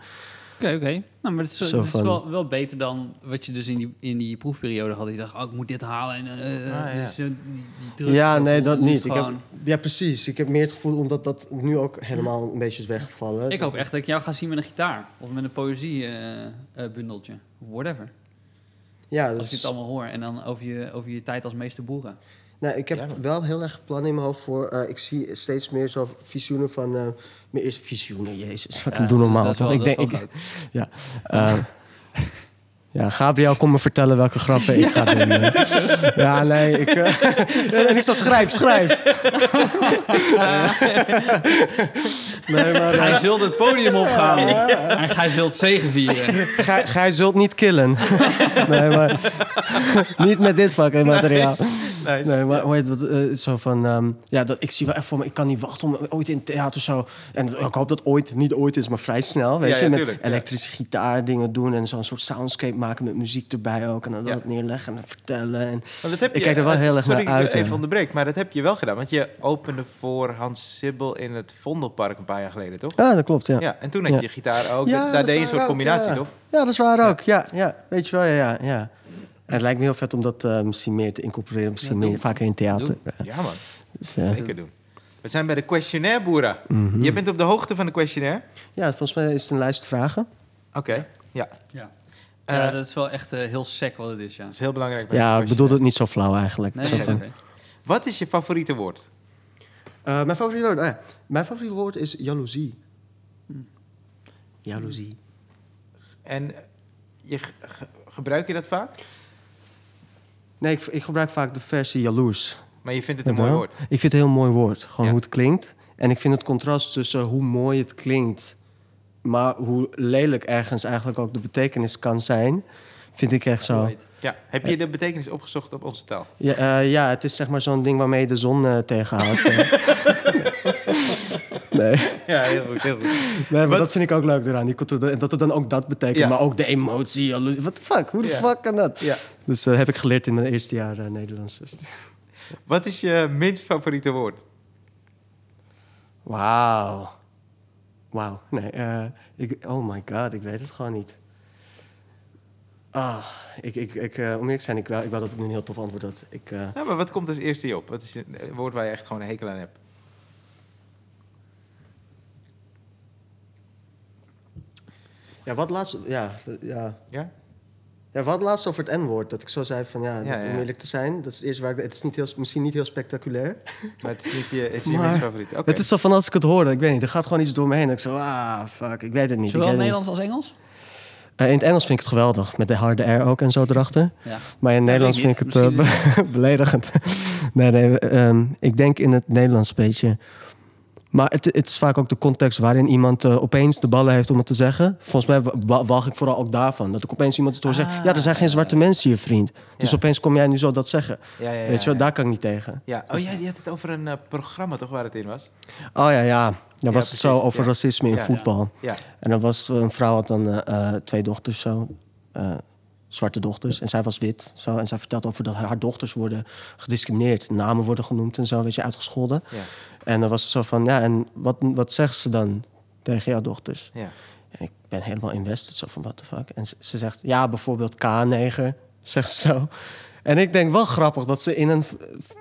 Oké, oké. Nou, maar het is, Zo het is van- wel, wel beter dan wat je dus in die, in die proefperiode had. Je dacht, oh, ik moet dit halen. En, eh, Ah, ja. dus, eh, die, die druk ja, nee, dat niet. Ik heb, ja, precies. Ik heb meer het gevoel omdat dat nu ook helemaal een beetje is weggevallen. Ik hoop echt dat ik jou ga zien met een gitaar. Of met een poëziebundeltje. Whatever. Ja, Als dus, ik het allemaal hoor. En dan over je, over je tijd als meester boeren. nou, ik heb Ja, wel heel erg plannen in mijn hoofd voor... eh, ik zie steeds meer zo visioenen van... eh meer eerst visioenen, jezus. Wat Ja, doe normaal, dat is toch? wel- ik dat denk, is wel <laughs> ik. Ja. eh, ja, Gabriel, kom me vertellen welke grappen ik ga doen. eh. <laughs> ja, nee, ik... eh, <laughs> en ik zo, schrijf, schrijf. Nee, maar... eh, Gij zult het podium opgaan. En gij zult zegenvieren. gij, gij zult niet killen. nee, maar... niet met dit fucking materiaal. Nice. Nee, maar hoe heet het? eh, zo van... ehm, ja, dat, ik zie wel echt voor me... Ik kan niet wachten om ooit in theater zo... En ik hoop dat ooit niet ooit is, maar vrij snel. Weet Ja, je, ja, met tuurlijk, elektrische gitaar dingen doen... en zo'n soort soundscape maken met muziek erbij ook. En dan Ja. dat neerleggen en vertellen. En, dat heb je, Ik kijk er wel het- heel erg naar uit, ik Even onderbreek, maar dat heb je wel gedaan. Want je opende voor Hans Sibbel in het Vondelpark een paar jaar geleden, toch? ja, dat klopt, ja. Ja, en toen had je gitaar ook. Ja, daar dat deed je een is soort waar ook, combinatie, ja. toch? Ja, dat is waar ook. Ja, ja. Weet je wel, ja, ja. En het lijkt me heel vet om dat eh, misschien meer te incorporeren. Misschien meer, vaker in theater. Doe. Ja, man. Dus, Zeker doen. We zijn bij de questionnaire, Boera. mhm. Je bent op de hoogte van de questionnaire? Ja, volgens mij is het een lijst vragen. Oké, ja. Ja. Eh, ja, dat is wel echt eh, heel sec wat het is, ja. Dat is heel belangrijk. bij Ja, ik bedoel het niet zo flauw eigenlijk. Nee, Zo nee, van- oké. Wat is je favoriete woord? Eh, mijn favoriete woord, oh ja. Mijn favoriete woord is jaloezie. Jaloezie. En eh, je, ge- ge- gebruik je dat vaak? Nee, ik, ik gebruik vaak de versie jaloers. Maar je vindt het een mooi woord. Ik vind het een heel mooi woord. Gewoon Ja. hoe het klinkt. En ik vind het contrast tussen hoe mooi het klinkt... maar hoe lelijk ergens eigenlijk ook de betekenis kan zijn... vind ik echt zo... Ja. Heb je de betekenis opgezocht op onze taal? Ja, eh, ja, het is zeg maar zo'n ding waarmee je de zon eh, tegenhoudt. <laughs> nee. <laughs> Ja, heel goed. Heel goed. nee, maar Wat- dat vind ik ook leuk eraan. Die dat het dan ook dat betekent. Ja. Maar ook de emotie. What the fuck? Hoe de Ja. fuck kan dat? Ja. Dus dat heb ik geleerd in mijn eerste jaar eh, Nederlands. Dus. Wat is je minst favoriete woord? Wauw. Wauw. Nee, eh, ik, oh my god, ik weet het gewoon niet. Ah, ik, ik, ik, eh, om eerlijk te zijn, ik wou, ik wou dat ik nu een heel tof antwoord had. Ik, eh, Nou, maar wat komt als eerste je op? Wat is een woord waar je echt gewoon een hekel aan hebt? Ja, wat laatst... Ja, ja. Ja? Ja, wat laatst over het N-woord. Dat ik zo zei van, ja, Ja, dat, ja. om eerlijk te zijn... Dat is het eerste waar ik... Het is niet heel, misschien niet heel spectaculair. <laughs> Maar het is niet je, het is je Maar minst favoriet. Oké. Het is zo van als ik het hoor, ik weet niet, er gaat gewoon iets door me heen. Ik zo, ah, fuck, ik weet het niet. Zowel ik weet het Nederlands als Engels? Eh, in het Engels vind ik het geweldig, met de harde R ook en zo erachter. Ja. Maar in het Nederlands weet vind ik ik het eh, be- <laughs> beledigend. nee, nee, ehm, ik denk in het Nederlands een beetje. Maar het, het is vaak ook de context waarin iemand eh, opeens de ballen heeft om het te zeggen. Volgens mij wa- wa- walg ik vooral ook daarvan. Dat ik opeens iemand het hoor zeggen... Ah, ja, er zijn geen zwarte mensen hier, vriend. Dus Ja. opeens kom jij nu zo dat zeggen. Ja, ja, ja, Weet je wel, daar kan ik niet tegen. Ja. Oh, ja, je had het over een eh, programma toch waar het in was? Oh ja, ja. Dan was precies, het zo over racisme in voetbal. Ja. En dan was een vrouw had dan eh, twee dochters zo. Zwarte dochters. En zij was wit. Zo, en zij vertelt over dat haar dochters worden gediscrimineerd. Namen worden genoemd en zo, weet je, uitgescholden. Ja. En dan was het zo van, ja, en wat, wat zeggen ze dan tegen jouw dochters? Ja. En ik ben helemaal invested, zo van, what the fuck? En ze, ze zegt, ja, bijvoorbeeld K9, zegt ze zo. En ik denk wel grappig dat ze in een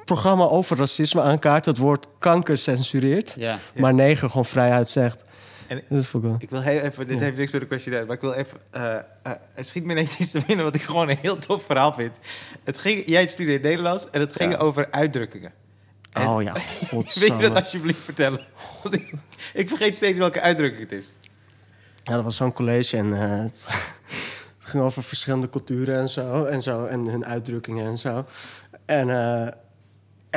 programma over racisme aankaart... het woord kanker censureert, Ja. maar negen gewoon vrijuit zegt. En- dat is. Ik wil heel even, dit Ja. heeft niks met de kwestie uit, maar ik wil even, eh, er schiet me ineens iets te binnen wat ik gewoon een heel tof verhaal vind. Het ging, jij studeert Nederlands en het ging Ja. over uitdrukkingen. En- Oh ja, <laughs> Wil je dat alsjeblieft vertellen? Want ik, ik vergeet steeds welke uitdrukking het is. Ja, dat was zo'n college en eh, <laughs> het ging over verschillende culturen en zo. En, zo, en hun uitdrukkingen en zo. En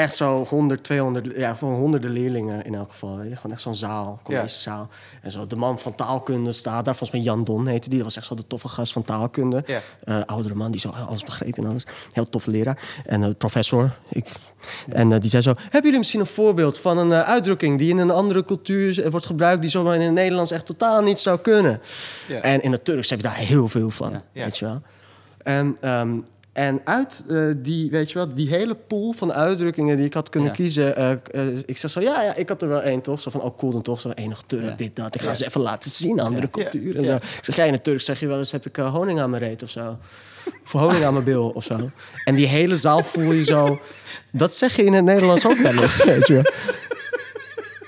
echt zo 100, 200, ja, gewoon honderden leerlingen in elk geval. Weet je? Gewoon echt zo'n zaal, collegezaal. En zo de man van taalkunde staat daar, volgens mij Jan Don heette die. Dat was echt zo de toffe gast van taalkunde. Ja. Eh, oudere man die zo alles begreep en alles. Heel toffe leraar. En uh, professor. Ik, en uh, die zei zo... Hebben jullie misschien een voorbeeld van een uitdrukking... die in een andere cultuur wordt gebruikt... die zomaar in het Nederlands echt totaal niet zou kunnen? Ja. En in het Turks heb je daar heel veel van, weet je wel. En, um, en uit uh, die, weet je wel, die hele pool van uitdrukkingen die ik had kunnen Ja. kiezen... Uh, ik zeg zo, ja, ja, ik had er wel één, toch? Zo van, oh cool, dan toch zo enig Turk, Ja. dit, dat. Ik ga ze even laten zien, andere culturen. zo. Ik zeg, jij in het Turks zeg je wel eens, heb ik honing aan mijn reet of zo? Of honing aan mijn bil of zo. En die hele zaal voel je zo... Dat zeg je in het Nederlands ook wel eens, weet je wel.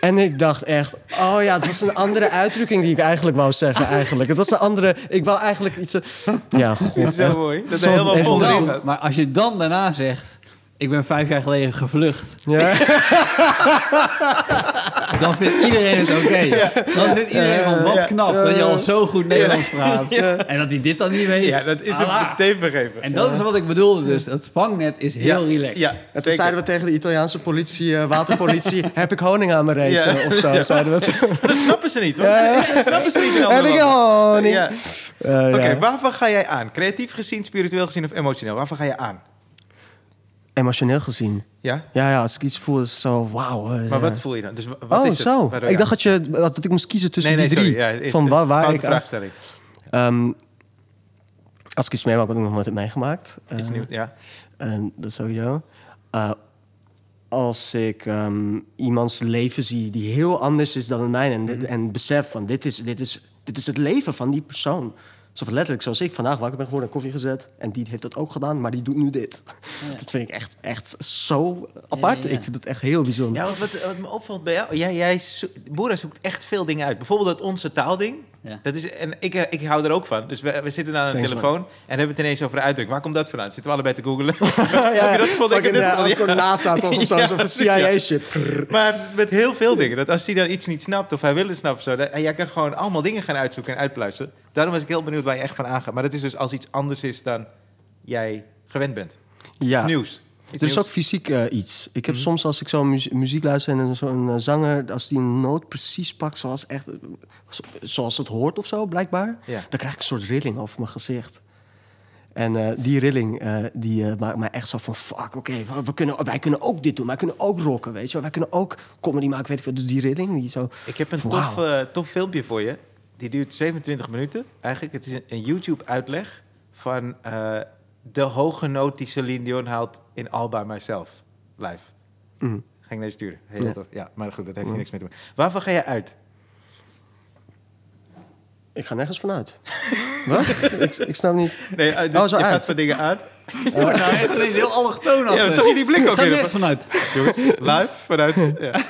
En ik dacht echt, oh ja, het was een andere uitdrukking die ik eigenlijk wou zeggen. Eigenlijk. Het was een andere, ik wou eigenlijk iets. eh, Ja, <laughs> god. Dit is zo echt. mooi. Dat er helemaal vol maar als je dan daarna zegt... Ik ben vijf jaar geleden gevlucht. Ja. <laughs> Dan vindt iedereen het oké. Dan vindt iedereen van wat knap dat je al zo goed Nederlands praat. Ja. En dat hij dit dan niet weet. Ja, dat is hem Allah. meteen vergeven. En dat is wat ik bedoelde dus. Het vangnet is heel ja. relaxed. Ja, En toen zeiden we tegen de Italiaanse politie, eh, waterpolitie, <laughs> heb ik honing aan mijn reet Ja. eh, of zo, zeiden we. Maar dat snappen ze niet, hoor. Ja. Dat snappen ze niet in heb ik honing? Ja. Eh, Oké, ja. waarvan ga jij aan? Creatief gezien, spiritueel gezien of emotioneel? Waarvan ga je aan? Emotioneel gezien. Ja? Ja, ja, als ik iets voel, is zo, wauw. eh, Maar ja. wat voel je dan? Dus wa- wat Oh, is het? zo. Waardoor Ik dacht dat, je, dat ik moest kiezen tussen nee, nee, die drie. sorry. Van waar, waar ik vraagstelling. Ehm, als ik iets meemaak wat ik nog nooit heb meegemaakt. Iets eh, nieuws, ja. En dat sowieso. Uh, als ik ehm, iemands leven zie die heel anders is dan het mijne... en, Mhm. en besef van dit is, dit, is, dit is het leven van die persoon. Zo van letterlijk, zoals ik vandaag wakker ben geworden en koffie gezet... en die heeft dat ook gedaan, maar die doet nu dit. Ja. <laughs> Dat vind ik echt, echt zo apart. Ja, ja, ja. Ik vind het echt heel bijzonder. Ja, wat, wat me opvalt bij jou, jij, jij zo- Boera zoekt echt veel dingen uit. Bijvoorbeeld dat onze taalding. Ja. Dat is, en ik, eh, ik hou er ook van. Dus we, we zitten aan een Thanks, telefoon en hebben het ineens over de uitdrukking. Waar komt dat vandaan? Zitten we allebei te googlen. <laughs> ja, dat gevonden? Ik fucking, dit gevonden, als zo'n ja. NASA toch of <laughs> zo, Ja, zo'n. CIA-shit. <laughs> Maar met heel veel dingen. Dat als hij dan iets niet snapt of hij wil het snappen, of zo, dat, en jij kan gewoon allemaal dingen gaan uitzoeken en uitpluizen. Daarom was ik heel benieuwd waar je echt van aangaat. Maar dat is dus als iets anders is dan jij gewend bent. Ja. Nieuws. Er is ook fysiek eh, iets. Ik heb Mhm. soms als ik zo muzie- muziek luister en zo'n eh, zanger, als die een noot precies pakt zoals, echt, eh, zo- zoals het hoort of zo, blijkbaar, Ja. dan krijg ik een soort rilling over mijn gezicht. En die rilling die maakt mij echt zo van fuck, oké, we- we kunnen, wij kunnen ook dit doen, wij kunnen ook rocken, weet je wel. Wij kunnen ook comedy maken, weet ik wat. Dus die rilling, die zo... Ik heb een tof, tof filmpje voor je. Die duurt 27 minuten. Eigenlijk, het is een, een YouTube-uitleg van de hoge noot die Celine Dion haalt in All By Myself. Live. Mm. Ga ik naar je sturen. Heel Ja. tof. Ja, maar goed, dat heeft Mm. hier niks mee te maken. Waarvan ga je uit? Ik ga nergens vanuit. <laughs> wat? ik, ik snap niet. Nee, uit, dus Oh, zo je uit. gaat van dingen aan. Nou, echt ineens heel allochtoon Ja, zag je die blik ook Ga weer? nergens vanuit. Jongens, live vanuit. <laughs> Ja.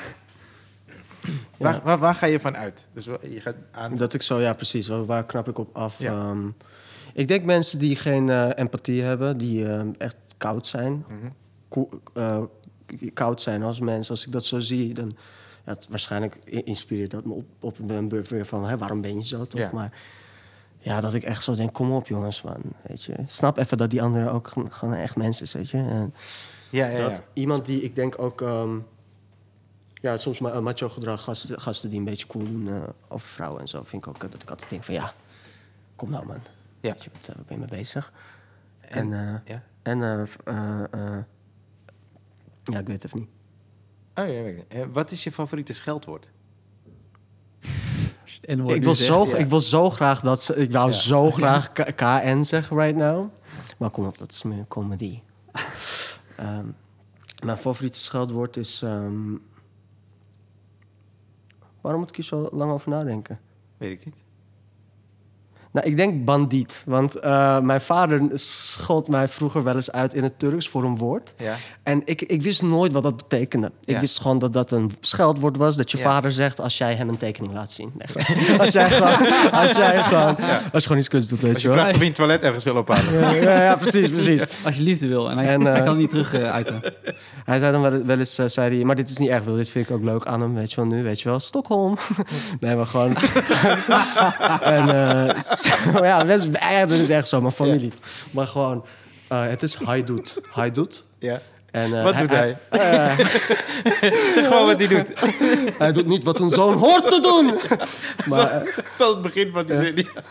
Waar, waar, waar ga je van uit? Dus je gaat aan. Dat ik zo, ja precies, waar, waar knap ik op af? Ja. Ehm, ik denk mensen die geen eh, empathie hebben, die ehm, echt koud zijn. Mhm. Eh, koud zijn als mensen. Als ik dat zo zie, dan... Ja, het- waarschijnlijk inspireert dat me op, op een beurt weer van... Hè, waarom ben je zo, toch? Ja. Maar ja, dat ik echt zo denk, kom op jongens, man. Weet je. Snap even dat die anderen ook gewoon, echt mensen is, weet je. En Ja, ja, ja. dat iemand die, ik denk ook... ehm, ja, soms ma- macho gedrag, gasten, gasten die een beetje cool doen eh, over vrouwen en zo... vind ik ook eh, dat ik altijd denk van, ja, kom nou man. Ja. Weet je, wat, eh, ben je mee bezig? En- En, eh, ja. en eh, eh, eh, ja, ik weet het even niet. Oh, ja, weet ik. Eh, wat is je favoriete scheldwoord? Ik wil, zo, ja. ik wil zo graag dat ze. Ik wou Ja. zo graag KN zeggen right now. Maar kom op, dat is meer comedy. <laughs> Ehm, mijn favoriete scheldwoord is... ehm, waarom moet ik hier zo lang over nadenken? Weet ik niet. Nou, ik denk bandiet. Want eh, mijn vader schold mij vroeger wel eens uit in het Turks voor een woord. Ja. En ik, ik wist nooit wat dat betekende. Ik Ja. wist gewoon dat dat een scheldwoord was. Dat je Ja. vader zegt als jij hem een tekening laat zien. Nee, <laughs> als jij gewoon, als jij gewoon, als je gewoon iets kunst doet, weet Als je je wel. of je in het toilet ergens wil ophalen. Ja, ja, ja, precies, precies. <laughs> Als je liefde wil. En hij, En, eh, hij kan niet terug eh, uiten. <laughs> Hij zei dan wel, wel eens, zei hij, maar dit is niet erg, Wil, dit vind ik ook leuk aan hem, weet je wel, nu, weet je wel, Stockholm. nee, maar gewoon... en eh, <laughs> ja, dat is, dat is echt zo, mijn familie. Maar gewoon, eh, het is hij doet, hij doet. Ja. En, eh, Wat doet hij? <laughs> Zeg gewoon wat hij doet. <laughs> hij doet niet wat een zoon hoort te doen. maar, eh, Dat is al het begin van die zin. Ja.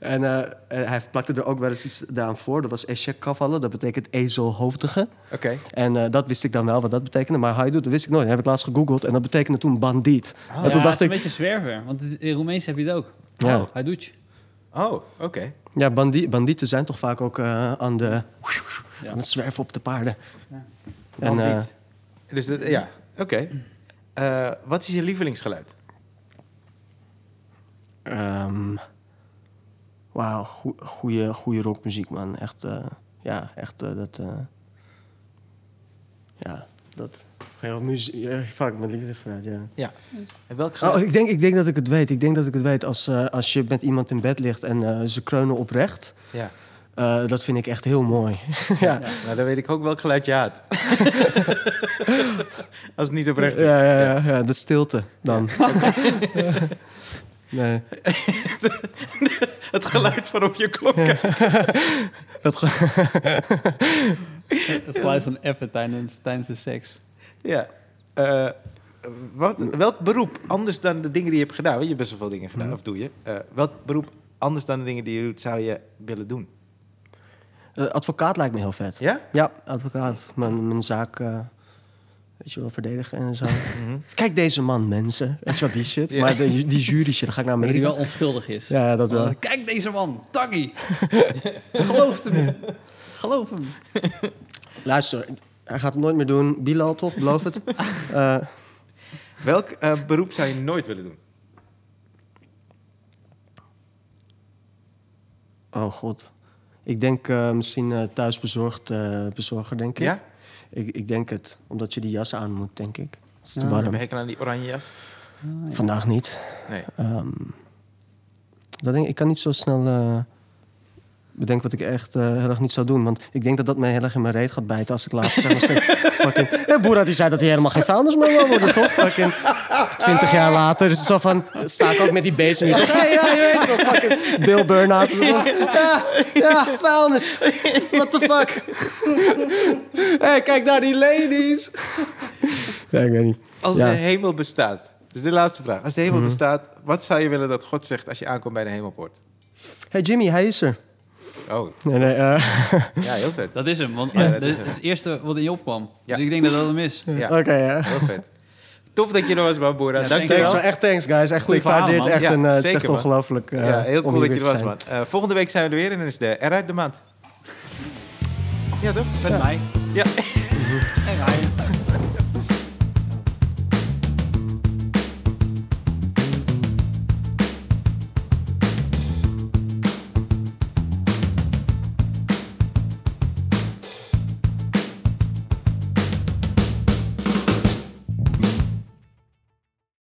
en hij plakte er ook wel eens iets aan voor. Dat was kafalı, dat betekent ezelhoofdige. Oké. En eh, dat wist ik dan wel, wat dat betekende. Maar hij doet, dat wist ik nooit. Dat heb ik laatst gegoogeld. En dat betekende toen bandiet. en ja, toen dacht het is een ik, beetje zwerver. Want het- in Roemeens heb je het ook. Ja. Oh, hij doet je. Oh, oké. ja, bandi bandieten zijn toch vaak ook eh, aan, de, Ja. aan het zwerven op de paarden. Ja. En, eh, Bandiet. Dus dat, ja, oké. Eh, wat is je lievelingsgeluid? ehm, Wauw, goe- goeie, goeie rockmuziek, man. Echt, eh, ja, echt dat... eh, ja, dat... Geen muziek... Ja, fuck, mijn liefdesgeluid, ja. Ja. En welk geluid? Oh, ik denk, ik denk dat ik het weet. Ik denk dat ik het weet als, eh, als je met iemand in bed ligt en eh, ze kreunen oprecht. Ja. Eh, dat vind ik echt heel mooi. <laughs> ja. Nou, dan weet ik ook welk geluid je haat. <laughs> Als het niet oprecht is. Ja, ja, ja, ja, de stilte dan. <laughs> nee. Het geluid van op je klok. <laughs> Het geluid van appen tijdens, tijdens de seks. Ja. Eh, wat, welk beroep, anders dan de dingen die je hebt gedaan... want je hebt best wel veel dingen gedaan, of doe je... eh, welk beroep, anders dan de dingen die je doet, zou je willen doen? Eh, advocaat lijkt me heel vet. Ja? Ja, advocaat. Mijn, mijn zaak, eh, weet je wel, verdedigen en zo. <laughs> Kijk deze man, mensen. Weet je wat, die shit. Ja. Maar die, die jury shit, ga ik naar Maar die Amerika. wel onschuldig is. Ja, dat wel. Kijk deze man, Taggy. <laughs> Geloof hem. Geloof hem. Luister, hij gaat het nooit meer doen. Bilal toch, beloof het. <laughs> Eh, Welk eh, beroep zou je nooit willen doen? oh god. Ik denk eh, misschien eh, thuisbezorgd eh, bezorger, denk ik. Ja? Ik. Ik denk het, omdat je die jas aan moet, denk ik. Het is te Ja. Heb warm. je hekel aan die oranje jas? Vandaag niet. Nee. Ehm, dat denk, ik- ik kan niet zo snel eh, bedenken wat ik echt eh, heel erg niet zou doen. Want ik denk dat dat mij heel erg in mijn reet gaat bijten als ik later zeg <laughs> fucking... Ja, Boera die zei dat hij helemaal geen founders meer wil worden, toch? Fucking 20 jaar later. Dus zo van, sta ik ook met die beesten nu. toch? Ja, ja, je weet toch, fucking Bill Burnhout. <laughs> Ja, ja, vuilnis. What the fuck? <laughs> hey, kijk naar die ladies. Ja, ik weet niet. Als Ja. de hemel bestaat. Dus de laatste vraag. Als de hemel Mhm. bestaat, wat zou je willen dat God zegt als je aankomt bij de hemelpoort? Hey Jimmy, hij is er. Oh, Nee, nee, eh, ja, heel vet. Dat is hem, want Ja, eh, dat is het eerste wat in je opkwam. Ja. Dus ik denk dat dat hem is. Ja, Oké, ja. heel vet. Tof dat je er was, Barbora. Ja, Dank je Thanks, wel. man. echt thanks, guys. Echt, Goeie ik waardeer het echt. man. en, Ja, eh, het is zeker, echt man. ongelooflijk eh, Ja, heel cool dat je er was, man. Eh, volgende week zijn we er weer en dan is de eruit de maand. Ja, toch? Met mij. Ja. <laughs> En hij.